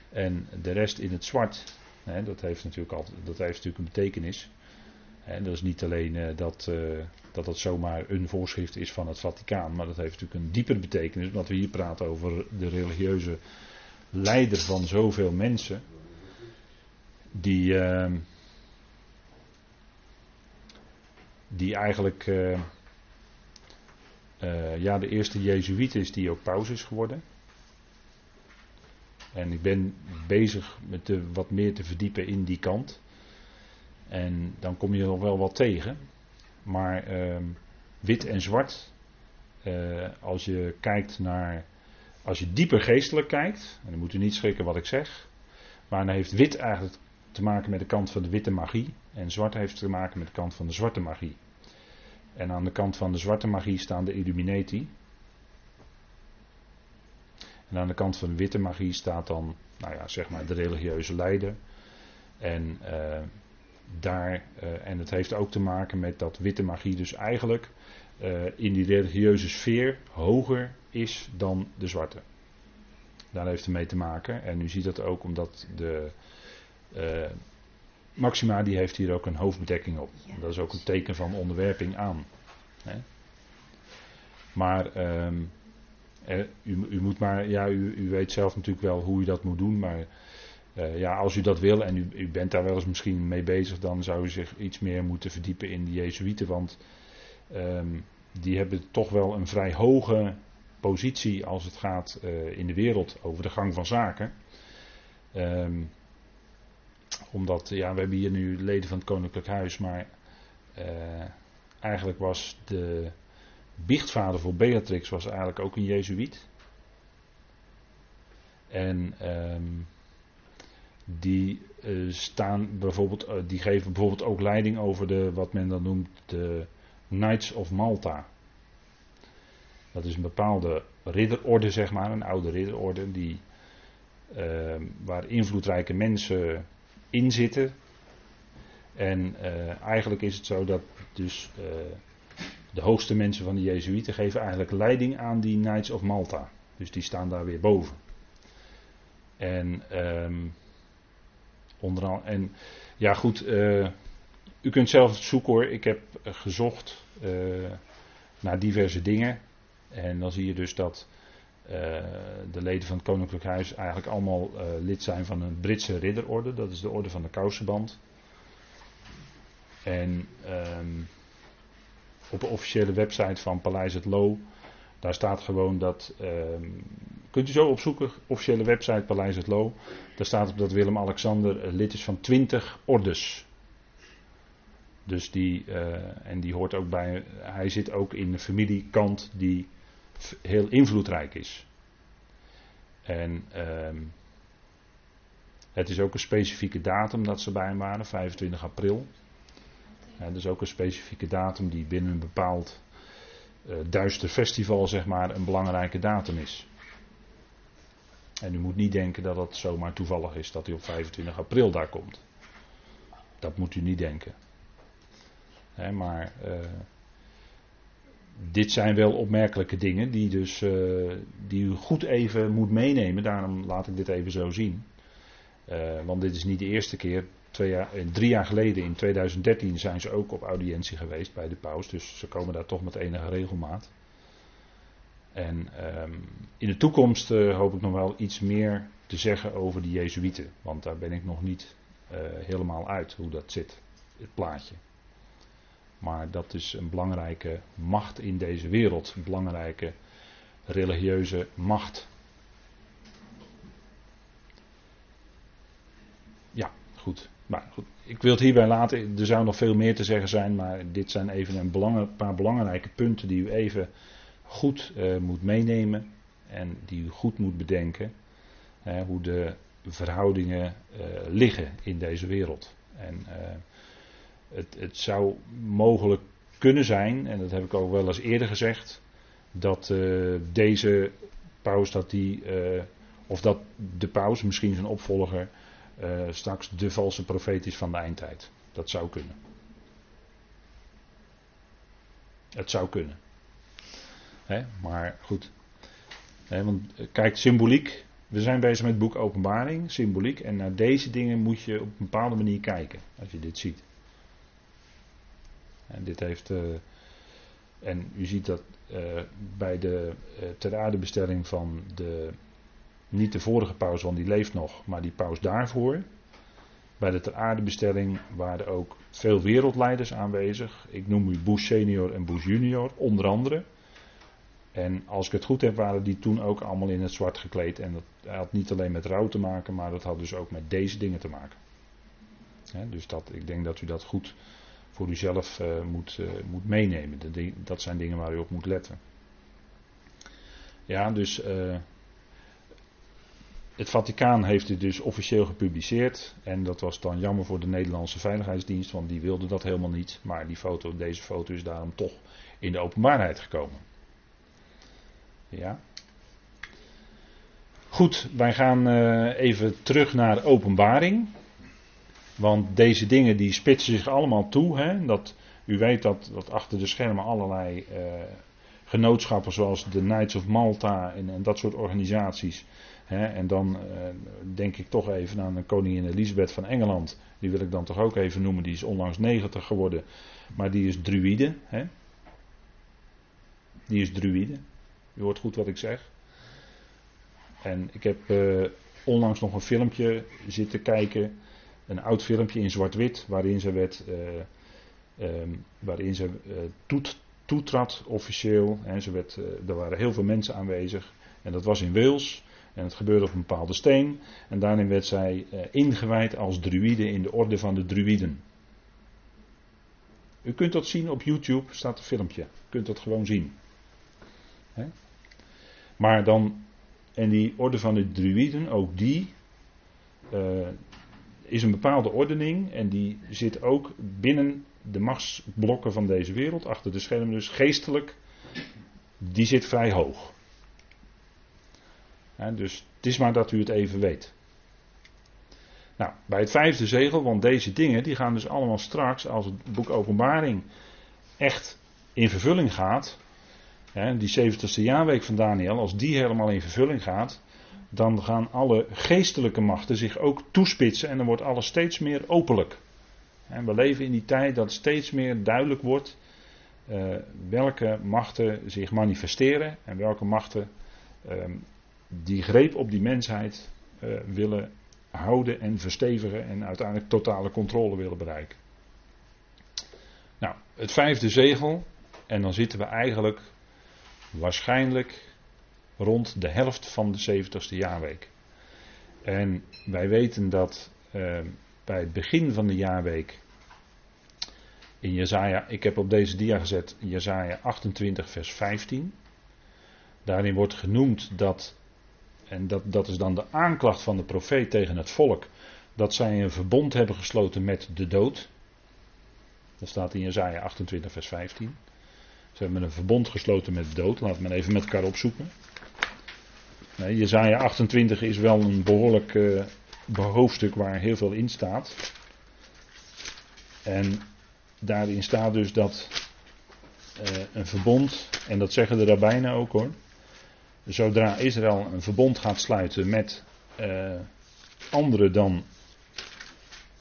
en de rest in het zwart. Hè, dat, heeft natuurlijk altijd, dat heeft natuurlijk een betekenis. En dat is niet alleen uh, dat, dat dat zomaar een voorschrift is van het Vaticaan, maar dat heeft natuurlijk een dieper betekenis, omdat we hier praten over de religieuze leider van zoveel mensen. Die, ehm, die eigenlijk uh, ja, de eerste Jezuïet is die ook paus is geworden. En ik ben bezig met de, wat meer te verdiepen in die kant. En dan kom je nog wel wat tegen. Maar uh, wit en zwart, uh, als je kijkt naar. Als je dieper geestelijk kijkt, en dan moet u niet schrikken wat ik zeg. Maar dan heeft wit eigenlijk te maken met de kant van de witte magie. En zwart heeft te maken met de kant van de zwarte magie. En aan de kant van de zwarte magie staan de Illuminati. En aan de kant van de witte magie staat dan, nou ja, zeg maar de religieuze leider. En uh, daar, uh, en het heeft ook te maken met dat witte magie dus eigenlijk uh, in die religieuze sfeer hoger is dan de zwarte. Daar heeft het mee te maken. En u ziet dat ook omdat de Maxima die heeft hier ook een hoofdbedekking op. Dat is ook een teken van onderwerping aan. Hè? Maar um, u, u, moet maar, ja, u, u, weet zelf natuurlijk wel hoe u dat moet doen, maar uh, ja, als u dat wil en u, u, bent daar wel eens misschien mee bezig, dan zou u zich iets meer moeten verdiepen in de Jezuïeten, want um, die hebben toch wel een vrij hoge positie als het gaat uh, in de wereld over de gang van zaken. Um, omdat, ja, we hebben hier nu leden van het Koninklijk Huis, maar uh, eigenlijk was de biechtvader voor Beatrix was eigenlijk ook een Jezuïet. En um, die uh, staan bijvoorbeeld, uh, die geven bijvoorbeeld ook leiding over de, wat men dan noemt, de Knights of Malta. Dat is een bepaalde ridderorde, zeg maar, een oude ridderorde, die, uh, waar invloedrijke mensen in zitten. En uh, eigenlijk is het zo dat dus uh, de hoogste mensen van de Jezuïeten geven eigenlijk leiding aan die Knights of Malta. Dus die staan daar weer boven. En um, onderaan, en ja goed, uh, u kunt zelf zoeken hoor. Ik heb gezocht naar diverse dingen. En dan zie je dus dat de leden van het Koninklijk Huis eigenlijk allemaal uh, lid zijn van een Britse ridderorde. Dat is de orde van de kousenband. En um, op de officiële website van Paleis het Loo, daar staat gewoon dat. Um, kunt u zo opzoeken, officiële website Paleis het Loo. Daar staat op dat Willem-Alexander lid is van 20 ordes. Dus die, eh, en die hoort ook bij, hij zit ook in de familiekant die heel invloedrijk is. En ehm, het is ook een specifieke datum dat ze bij hem waren, 25 april. Ja, dat is ook een specifieke datum die binnen een bepaald uh, duister festival, zeg maar, een belangrijke datum is. En u moet niet denken dat het zomaar toevallig is dat hij op 25 april daar komt. Dat moet u niet denken. maar uh, dit zijn wel opmerkelijke dingen die, dus, uh, die u goed even moet meenemen. Daarom laat ik dit even zo zien. Uh, want dit is niet de eerste keer. Jaar, drie jaar geleden, in 2013, zijn ze ook op audiëntie geweest bij de paus. Dus ze komen daar toch met enige regelmaat. En um, in de toekomst hoop ik nog wel iets meer te zeggen over de Jezuïeten. Want daar ben ik nog niet helemaal uit hoe dat zit, het plaatje. Maar dat is een belangrijke macht in deze wereld. Een belangrijke religieuze macht. Ja, goed. Maar goed, ik wil het hierbij laten. Er zou nog veel meer te zeggen zijn, maar dit zijn even een, paar belangrijke punten die u even goed uh, moet meenemen en die u goed moet bedenken. Hè, hoe de verhoudingen uh, liggen in deze wereld. En uh, het, het, zou mogelijk kunnen zijn, en dat heb ik ook wel eens eerder gezegd, dat deze paus, dat die, of dat de paus, misschien zijn opvolger, straks de valse profeet is van de eindtijd. Dat zou kunnen. Het zou kunnen maar goed. want eh, kijk, symboliek. We zijn bezig met het boek Openbaring, symboliek. En naar deze dingen moet je op een bepaalde manier kijken. Als je dit ziet. En dit heeft. Uh, en u ziet dat uh, bij de uh, ter aardebestelling van de. Niet de vorige paus, want die leeft nog, maar die paus daarvoor. Bij de ter aardebestelling waren ook veel wereldleiders aanwezig. Ik noem u Bush senior en Bush junior, onder andere. En als ik het goed heb, waren die toen ook allemaal in het zwart gekleed. En dat had niet alleen met rouw te maken, maar dat had dus ook met deze dingen te maken. dus dat, ik denk dat u dat goed voor uzelf uh, moet, uh, moet meenemen. Dat zijn dingen waar u op moet letten. Ja, dus uh, het Vaticaan heeft dit dus officieel gepubliceerd. En dat was dan jammer voor de Nederlandse Veiligheidsdienst, want die wilde dat helemaal niet. Maar die foto, deze foto is daarom toch in de openbaarheid gekomen. Ja. Goed, wij gaan even terug naar openbaring. Want deze dingen die spitsen zich allemaal toe. Hè? Dat, u weet dat, dat achter de schermen allerlei uh, genootschappen zoals de Knights of Malta en, en dat soort organisaties. Hè? En dan uh, denk ik toch even aan de koningin Elisabeth van Engeland. Die wil ik dan toch ook even noemen. Die is onlangs 90 geworden. Maar die is druïde. Hè? Die is druïde. U hoort goed wat ik zeg. En ik heb uh, onlangs nog een filmpje zitten kijken. Een oud filmpje in zwart-wit. Waarin ze werd. Uh, um, waarin ze uh, toet, toetrad officieel. En ze werd, er waren heel veel mensen aanwezig. En dat was in Wales. En het gebeurde op een bepaalde steen. En daarin werd zij ingewijd als druïde in de orde van de druïden. U kunt dat zien op YouTube, staat een filmpje. U kunt dat gewoon zien. Maar dan, en die orde van de druïden, ook die uh, is een bepaalde ordening en die zit ook binnen de machtsblokken van deze wereld, achter de schermen dus geestelijk, die zit vrij hoog. dus het is maar dat u het even weet. Nou, bij het vijfde zegel, want deze dingen die gaan dus allemaal straks, als het boek Openbaring echt in vervulling gaat, die 70ste jaarweek van Daniel, als die helemaal in vervulling gaat, dan gaan alle geestelijke machten zich ook toespitsen en dan wordt alles steeds meer openlijk. En we leven in die tijd dat steeds meer duidelijk wordt uh, welke machten zich manifesteren en welke machten uh, die greep op die mensheid uh, willen houden en verstevigen en uiteindelijk totale controle willen bereiken. Nou, het vijfde zegel, en dan zitten we eigenlijk waarschijnlijk rond de helft van de 70ste jaarweek. En wij weten dat uh, bij het begin van de jaarweek In Jezaja, ik heb op deze dia gezet Jezaja 28 vers 15. Daarin wordt genoemd dat, en dat, dat is dan de aanklacht van de profeet tegen het volk, dat zij een verbond hebben gesloten met de dood. Dat staat in Jezaja 28 vers 15. Ze hebben een verbond gesloten met de dood. Laten we even met elkaar opzoeken. Nee, Jezaja 28 is wel een behoorlijk uh, hoofdstuk waar heel veel in staat. En daarin staat dus dat uh, een verbond, en dat zeggen de rabbijnen ook hoor. Zodra Israël een verbond gaat sluiten met uh, anderen dan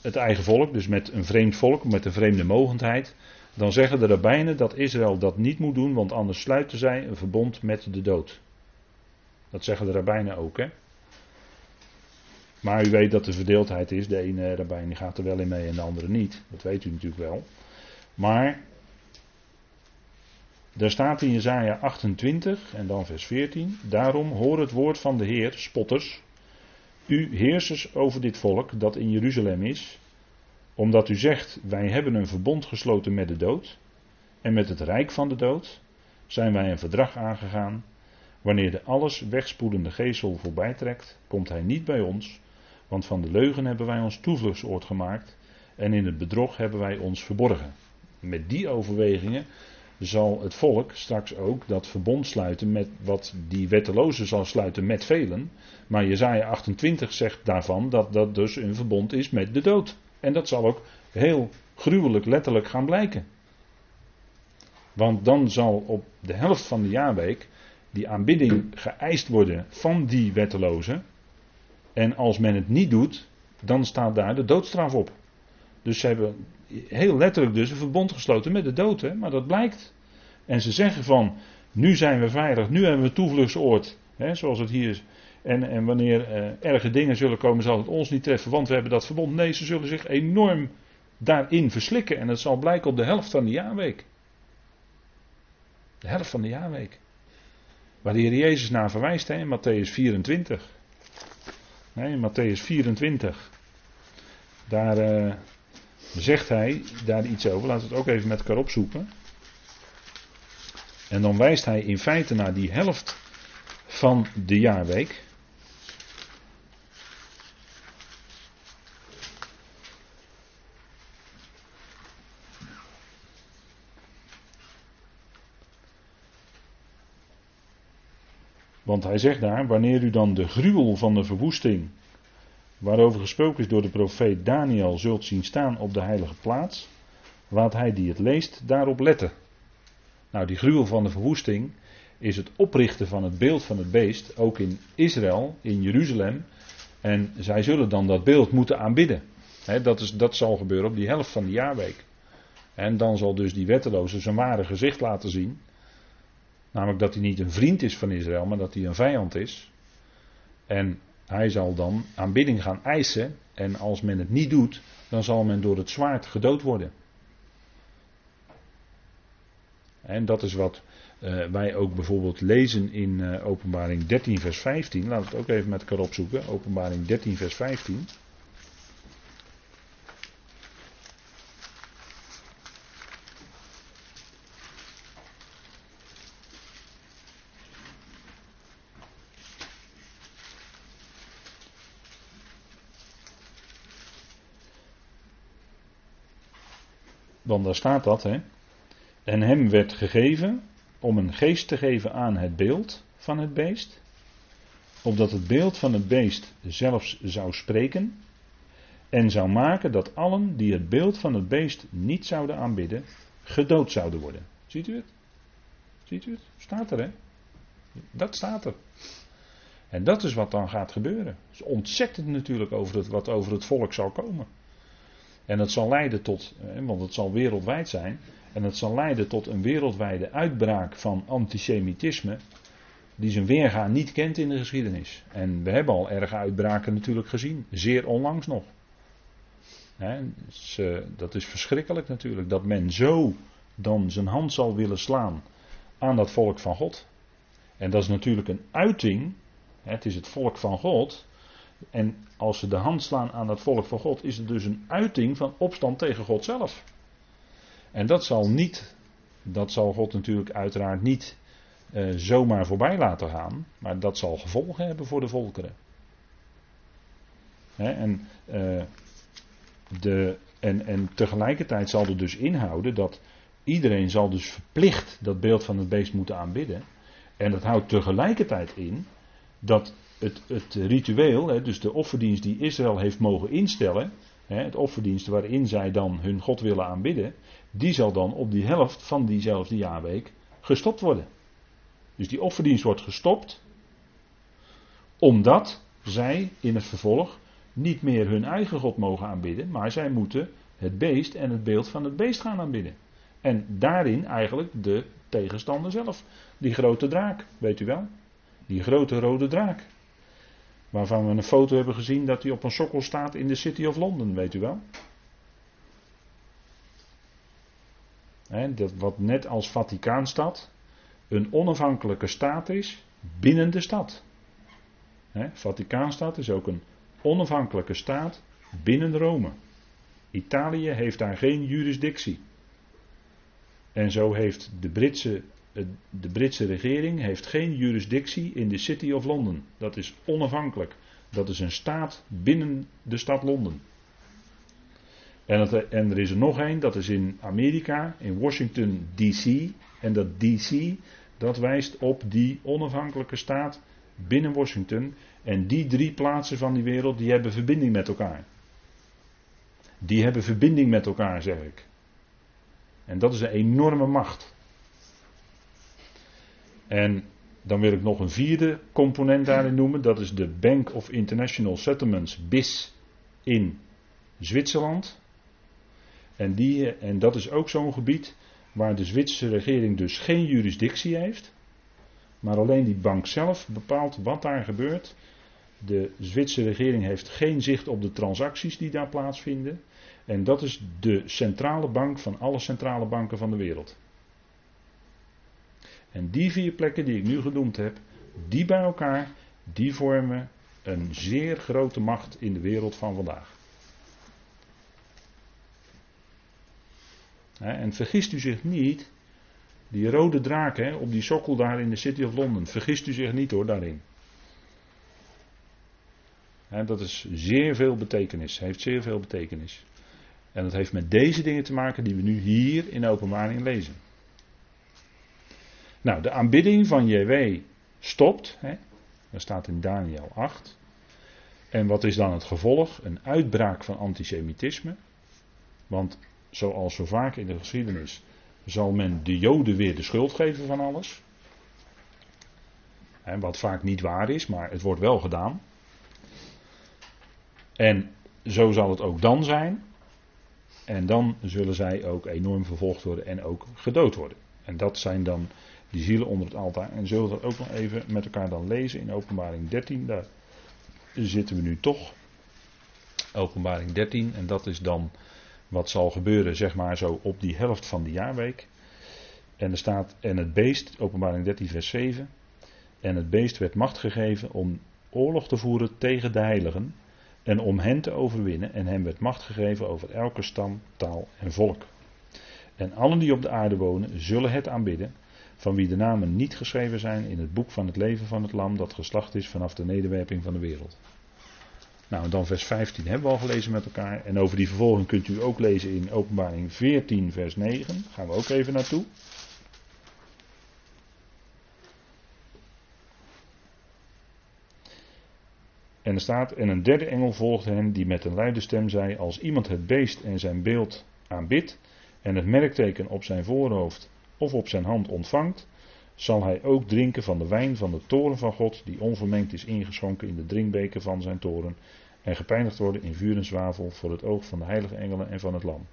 het eigen volk, dus met een vreemd volk, met een vreemde mogendheid, dan zeggen de rabbijnen dat Israël dat niet moet doen, want anders sluiten zij een verbond met de dood. Dat zeggen de rabbijnen ook, hè. Maar u weet dat er verdeeldheid is. De ene rabbijn gaat er wel in mee en de andere niet. Dat weet u natuurlijk wel. Maar daar staat in Jezaja 28 en dan vers 14. Daarom hoor het woord van de Heer, spotters. U heersers over dit volk dat in Jeruzalem is. Omdat u zegt, wij hebben een verbond gesloten met de dood. En met het rijk van de dood zijn wij een verdrag aangegaan. Wanneer de alles wegspoelende geestel voorbij trekt, komt hij niet bij ons. Want van de leugen hebben wij ons toevluchtsoord gemaakt. En in het bedrog hebben wij ons verborgen. Met die overwegingen zal het volk straks ook dat verbond sluiten met wat die wetteloze zal sluiten met velen. Maar Jezaja 28 zegt daarvan dat dat dus een verbond is met de dood. En dat zal ook heel gruwelijk letterlijk gaan blijken. Want dan zal op de helft van de jaarweek die aanbidding geëist worden van die wettelozen. En als men het niet doet, dan staat daar de doodstraf op. Dus ze hebben heel letterlijk dus een verbond gesloten met de dood, hè? maar dat blijkt. En ze zeggen van, nu zijn we veilig, nu hebben we toevluchtsoord, hè, zoals het hier is. En, en wanneer uh, erge dingen zullen komen, zal het ons niet treffen, want we hebben dat verbond. Nee, ze zullen zich enorm daarin verslikken. En dat zal blijken op de helft van de jaarweek. De helft van de jaarweek. Waar de Heer Jezus naar verwijst hè, in Matthäus 24. Nee, Matthäus 24. Daar uh, zegt hij daar iets over. Laten we het ook even met elkaar opzoeken. En dan wijst hij in feite naar die helft van de jaarweek. Want hij zegt daar, wanneer u dan de gruwel van de verwoesting, waarover gesproken is door de profeet Daniel, zult zien staan op de heilige plaats, laat hij die het leest daarop letten. Nou, die gruwel van de verwoesting is het oprichten van het beeld van het beest, ook in Israël, in Jeruzalem. En zij zullen dan dat beeld moeten aanbidden. dat, is, dat zal gebeuren op die helft van de jaarweek. En dan zal dus die wetteloze zijn ware gezicht laten zien. Namelijk dat hij niet een vriend is van Israël, maar dat hij een vijand is. En hij zal dan aanbidding gaan eisen. En als men het niet doet, dan zal men door het zwaard gedood worden. En dat is wat uh, wij ook bijvoorbeeld lezen in uh, Openbaring 13, vers 15. Laten we het ook even met elkaar opzoeken. Openbaring 13, vers 15. Want daar staat dat, hè. En hem werd gegeven om een geest te geven aan het beeld van het beest, opdat het beeld van het beest zelfs zou spreken en zou maken dat allen die het beeld van het beest niet zouden aanbidden, gedood zouden worden. Ziet u het? Ziet u het? Staat er, hè? Dat staat er. En dat is wat dan gaat gebeuren. Het is ontzettend natuurlijk over het, wat over het volk zal komen. En het zal leiden tot, want het zal wereldwijd zijn, en het zal leiden tot een wereldwijde uitbraak van antisemitisme, die zijn weerga niet kent in de geschiedenis. En we hebben al erge uitbraken natuurlijk gezien, zeer onlangs nog. dus, uh, dat is verschrikkelijk natuurlijk, dat men zo dan zijn hand zal willen slaan aan dat volk van God. En dat is natuurlijk een uiting, het is het volk van God, en als ze de hand slaan aan het volk van God, is het dus een uiting van opstand tegen God zelf. En dat zal niet, dat zal God natuurlijk uiteraard niet uh, zomaar voorbij laten gaan, maar dat zal gevolgen hebben voor de volkeren. En, uh, de, en, en tegelijkertijd zal er dus inhouden dat iedereen zal dus verplicht dat beeld van het beest moeten aanbidden. En dat houdt tegelijkertijd in dat het, het ritueel, hè, dus de offerdienst die Israël heeft mogen instellen, hè, het offerdienst waarin zij dan hun God willen aanbidden, die zal dan op die helft van diezelfde jaarweek gestopt worden. Dus die offerdienst wordt gestopt, omdat zij in het vervolg niet meer hun eigen God mogen aanbidden, maar zij moeten het beest en het beeld van het beest gaan aanbidden. En daarin eigenlijk de tegenstander zelf. Die grote draak, weet u wel? Die grote rode draak. Waarvan we een foto hebben gezien dat hij op een sokkel staat in de City of London, weet u wel? dat wat net als Vaticaanstad een onafhankelijke staat is binnen de stad. He, Vaticaanstad is ook een onafhankelijke staat binnen Rome. Italië heeft daar geen jurisdictie. En zo heeft de Britse, de Britse regering heeft geen jurisdictie in de City of London. Dat is onafhankelijk. Dat is een staat binnen de stad Londen. En, en er is er nog één, dat is in Amerika, in Washington DC. En dat DC, dat wijst op die onafhankelijke staat binnen Washington. En die drie plaatsen van die wereld, die hebben verbinding met elkaar. Die hebben verbinding met elkaar, zeg ik. En dat is een enorme macht. En dan wil ik nog een vierde component daarin noemen. Dat is de Bank of International Settlements, BIS, in Zwitserland. En, die, en dat is ook zo'n gebied waar de Zwitserse regering dus geen jurisdictie heeft. Maar alleen die bank zelf bepaalt wat daar gebeurt. De Zwitserse regering heeft geen zicht op de transacties die daar plaatsvinden. En dat is de centrale bank van alle centrale banken van de wereld. En die vier plekken die ik nu genoemd heb, die bij elkaar, die vormen een zeer grote macht in de wereld van vandaag. En vergist u zich niet, die rode draak hè, op die sokkel daar in de City of London, vergist u zich niet hoor daarin. dat is zeer veel betekenis, heeft zeer veel betekenis. En dat heeft met deze dingen te maken die we nu hier in de openbaring lezen. Nou, de aanbidding van JW stopt. Hè? Dat staat in Daniel 8. En wat is dan het gevolg? Een uitbraak van antisemitisme. Want zoals zo vaak in de geschiedenis zal men de Joden weer de schuld geven van alles. Wat vaak niet waar is, maar het wordt wel gedaan. En zo zal het ook dan zijn. En dan zullen zij ook enorm vervolgd worden en ook gedood worden. En dat zijn dan die zielen onder het altaar. En zullen we dat ook nog even met elkaar dan lezen in openbaring 13. Daar zitten we nu toch. Openbaring 13. En dat is dan wat zal gebeuren, zeg maar zo op die helft van de jaarweek. En er staat, en het beest, openbaring 13 vers 7. En het beest werd macht gegeven om oorlog te voeren tegen de heiligen en om hen te overwinnen. En hem werd macht gegeven over elke stam, taal en volk. En allen die op de aarde wonen, zullen het aanbidden, van wie de namen niet geschreven zijn in het boek van het leven van het lam dat geslacht is vanaf de nederwerping van de wereld. Nou, en dan vers 15 hebben we al gelezen met elkaar. En over die vervolging kunt u ook lezen in Openbaring 14, vers 9. Gaan we ook even naartoe. En er staat, en een derde engel volgde hen, die met een luide stem zei, als iemand het beest en zijn beeld aanbidt, en het merkteken op zijn voorhoofd of op zijn hand ontvangt, zal hij ook drinken van de wijn van de toren van God, die onvermengd is ingeschonken in de drinkbeker van zijn toren, en gepeinigd worden in vuur en zwavel voor het oog van de heilige engelen en van het lam.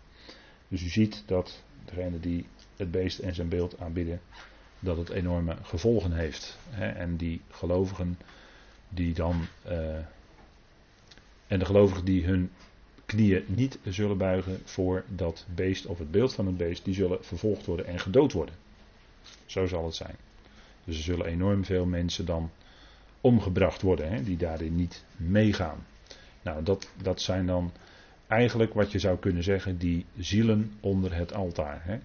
Dus u ziet dat degene die het beest en zijn beeld aanbidden, dat het enorme gevolgen heeft. En die gelovigen die dan. Uh, en de gelovigen die hun knieën niet zullen buigen voor dat beest of het beeld van het beest, die zullen vervolgd worden en gedood worden. Zo zal het zijn. Dus er zullen enorm veel mensen dan omgebracht worden, hè, die daarin niet meegaan. Nou, dat, dat zijn dan eigenlijk wat je zou kunnen zeggen, die zielen onder het altaar. Hè.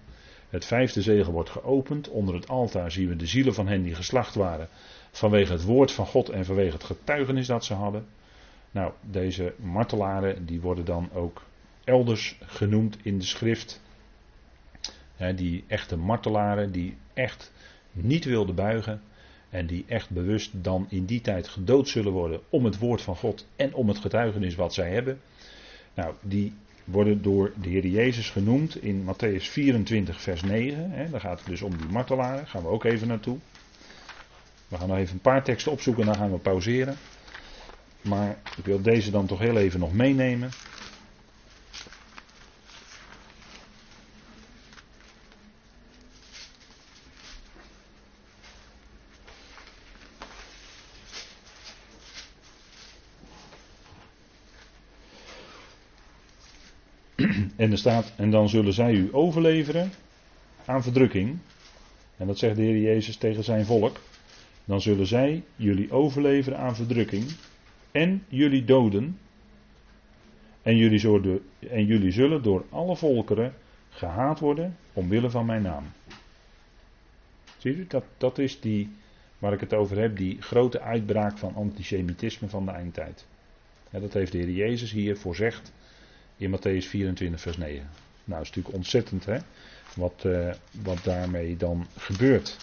Het vijfde zegel wordt geopend. Onder het altaar zien we de zielen van hen die geslacht waren. Vanwege het woord van God en vanwege het getuigenis dat ze hadden. Nou, deze martelaren die worden dan ook elders genoemd in de schrift. die echte martelaren die echt niet wilden buigen. En die echt bewust dan in die tijd gedood zullen worden om het woord van God en om het getuigenis wat zij hebben. Nou, die worden door de Heer Jezus genoemd in Matthäus 24, vers 9. Hè, daar gaat het dus om die martelaren. Daar gaan we ook even naartoe. We gaan nog even een paar teksten opzoeken en dan gaan we pauzeren. Maar ik wil deze dan toch heel even nog meenemen. En er staat, en dan zullen zij u overleveren aan verdrukking. En dat zegt de Heer Jezus tegen zijn volk. Dan zullen zij jullie overleveren aan verdrukking en jullie doden. En jullie, zullen, en jullie zullen door alle volkeren gehaat worden omwille van mijn naam. Ziet u, dat, dat is die, waar ik het over heb, die grote uitbraak van antisemitisme van de eindtijd. dat heeft de Heer Jezus hier voorzegd in Matthäus 24, vers 9. Nou, is natuurlijk ontzettend, hè? Wat, uh, wat daarmee dan gebeurt.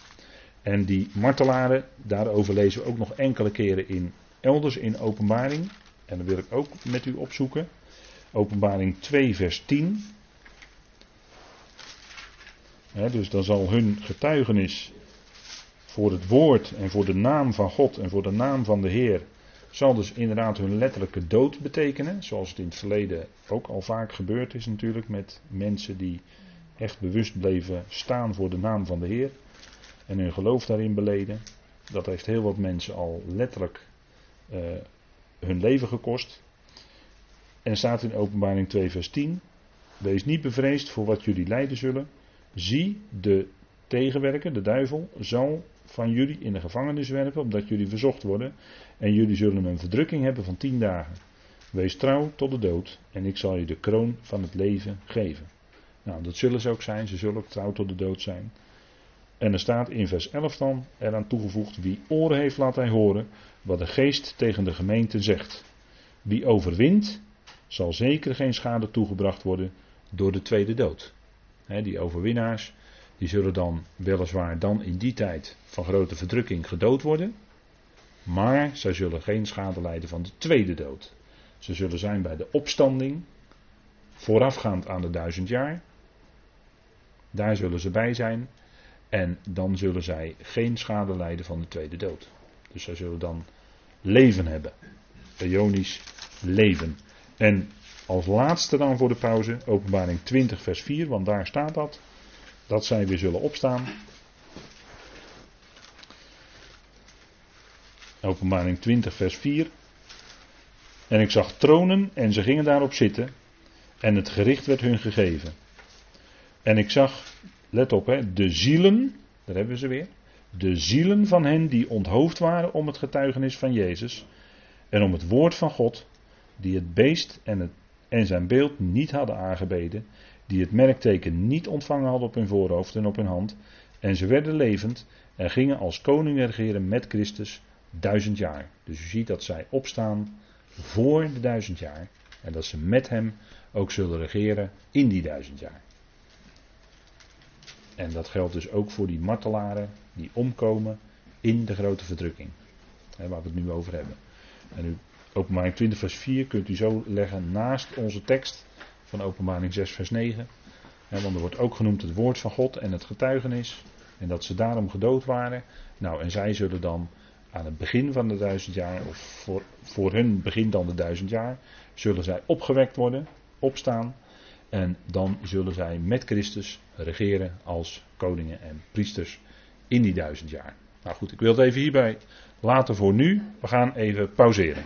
En die martelaren, daarover lezen we ook nog enkele keren in elders in Openbaring. En dat wil ik ook met u opzoeken. Openbaring 2, vers 10. dus dan zal hun getuigenis voor het woord en voor de naam van God en voor de naam van de Heer zal dus inderdaad hun letterlijke dood betekenen. Zoals het in het verleden ook al vaak gebeurd is natuurlijk met mensen die echt bewust bleven staan voor de naam van de Heer. En hun geloof daarin beleden. Dat heeft heel wat mensen al letterlijk uh, hun leven gekost. En staat in openbaring 2 vers 10. Wees niet bevreesd voor wat jullie lijden zullen. Zie, de tegenwerker, de duivel, zal van jullie in de gevangenis werpen, omdat jullie verzocht worden. En jullie zullen een verdrukking hebben van tien dagen. Wees trouw tot de dood, en ik zal je de kroon van het leven geven. Nou, dat zullen ze ook zijn, ze zullen ook trouw tot de dood zijn. En er staat in vers 11 dan eraan toegevoegd: Wie oren heeft, laat hij horen wat de geest tegen de gemeente zegt. Wie overwint, zal zeker geen schade toegebracht worden door de tweede dood. die overwinnaars, die zullen dan weliswaar dan in die tijd van grote verdrukking gedood worden. Maar zij zullen geen schade lijden van de tweede dood. Ze zullen zijn bij de opstanding, voorafgaand aan de duizend jaar. Daar zullen ze bij zijn. En dan zullen zij geen schade lijden van de tweede dood. Dus zij zullen dan leven hebben. Ionisch leven. En als laatste dan voor de pauze, openbaring 20 vers 4, want daar staat dat dat zij weer zullen opstaan. Openbaring 20, vers 4. En ik zag tronen en ze gingen daarop zitten. En het gericht werd hun gegeven. En ik zag, let op, hè, de zielen, daar hebben we ze weer. De zielen van hen die onthoofd waren om het getuigenis van Jezus. En om het woord van God, die het beest en, het, en zijn beeld niet hadden aangebeden die het merkteken niet ontvangen hadden op hun voorhoofd en op hun hand. En ze werden levend en gingen als koningen regeren met Christus duizend jaar. Dus u ziet dat zij opstaan voor de duizend jaar. En dat ze met hem ook zullen regeren in die duizend jaar. En dat geldt dus ook voor die martelaren die omkomen in de grote verdrukking. Hè, waar we het nu over hebben. En u, openbaring 20 vers 4 kunt u zo leggen naast onze tekst van openbaring 6 vers 9. want er wordt ook genoemd het woord van God en het getuigenis. En dat ze daarom gedood waren. Nou, en zij zullen dan aan het begin van de duizend jaar, of voor, voor hun begin dan de duizend jaar, zullen zij opgewekt worden, opstaan. En dan zullen zij met Christus regeren als koningen en priesters in die duizend jaar. Nou goed, ik wil het even hierbij laten voor nu. We gaan even pauzeren.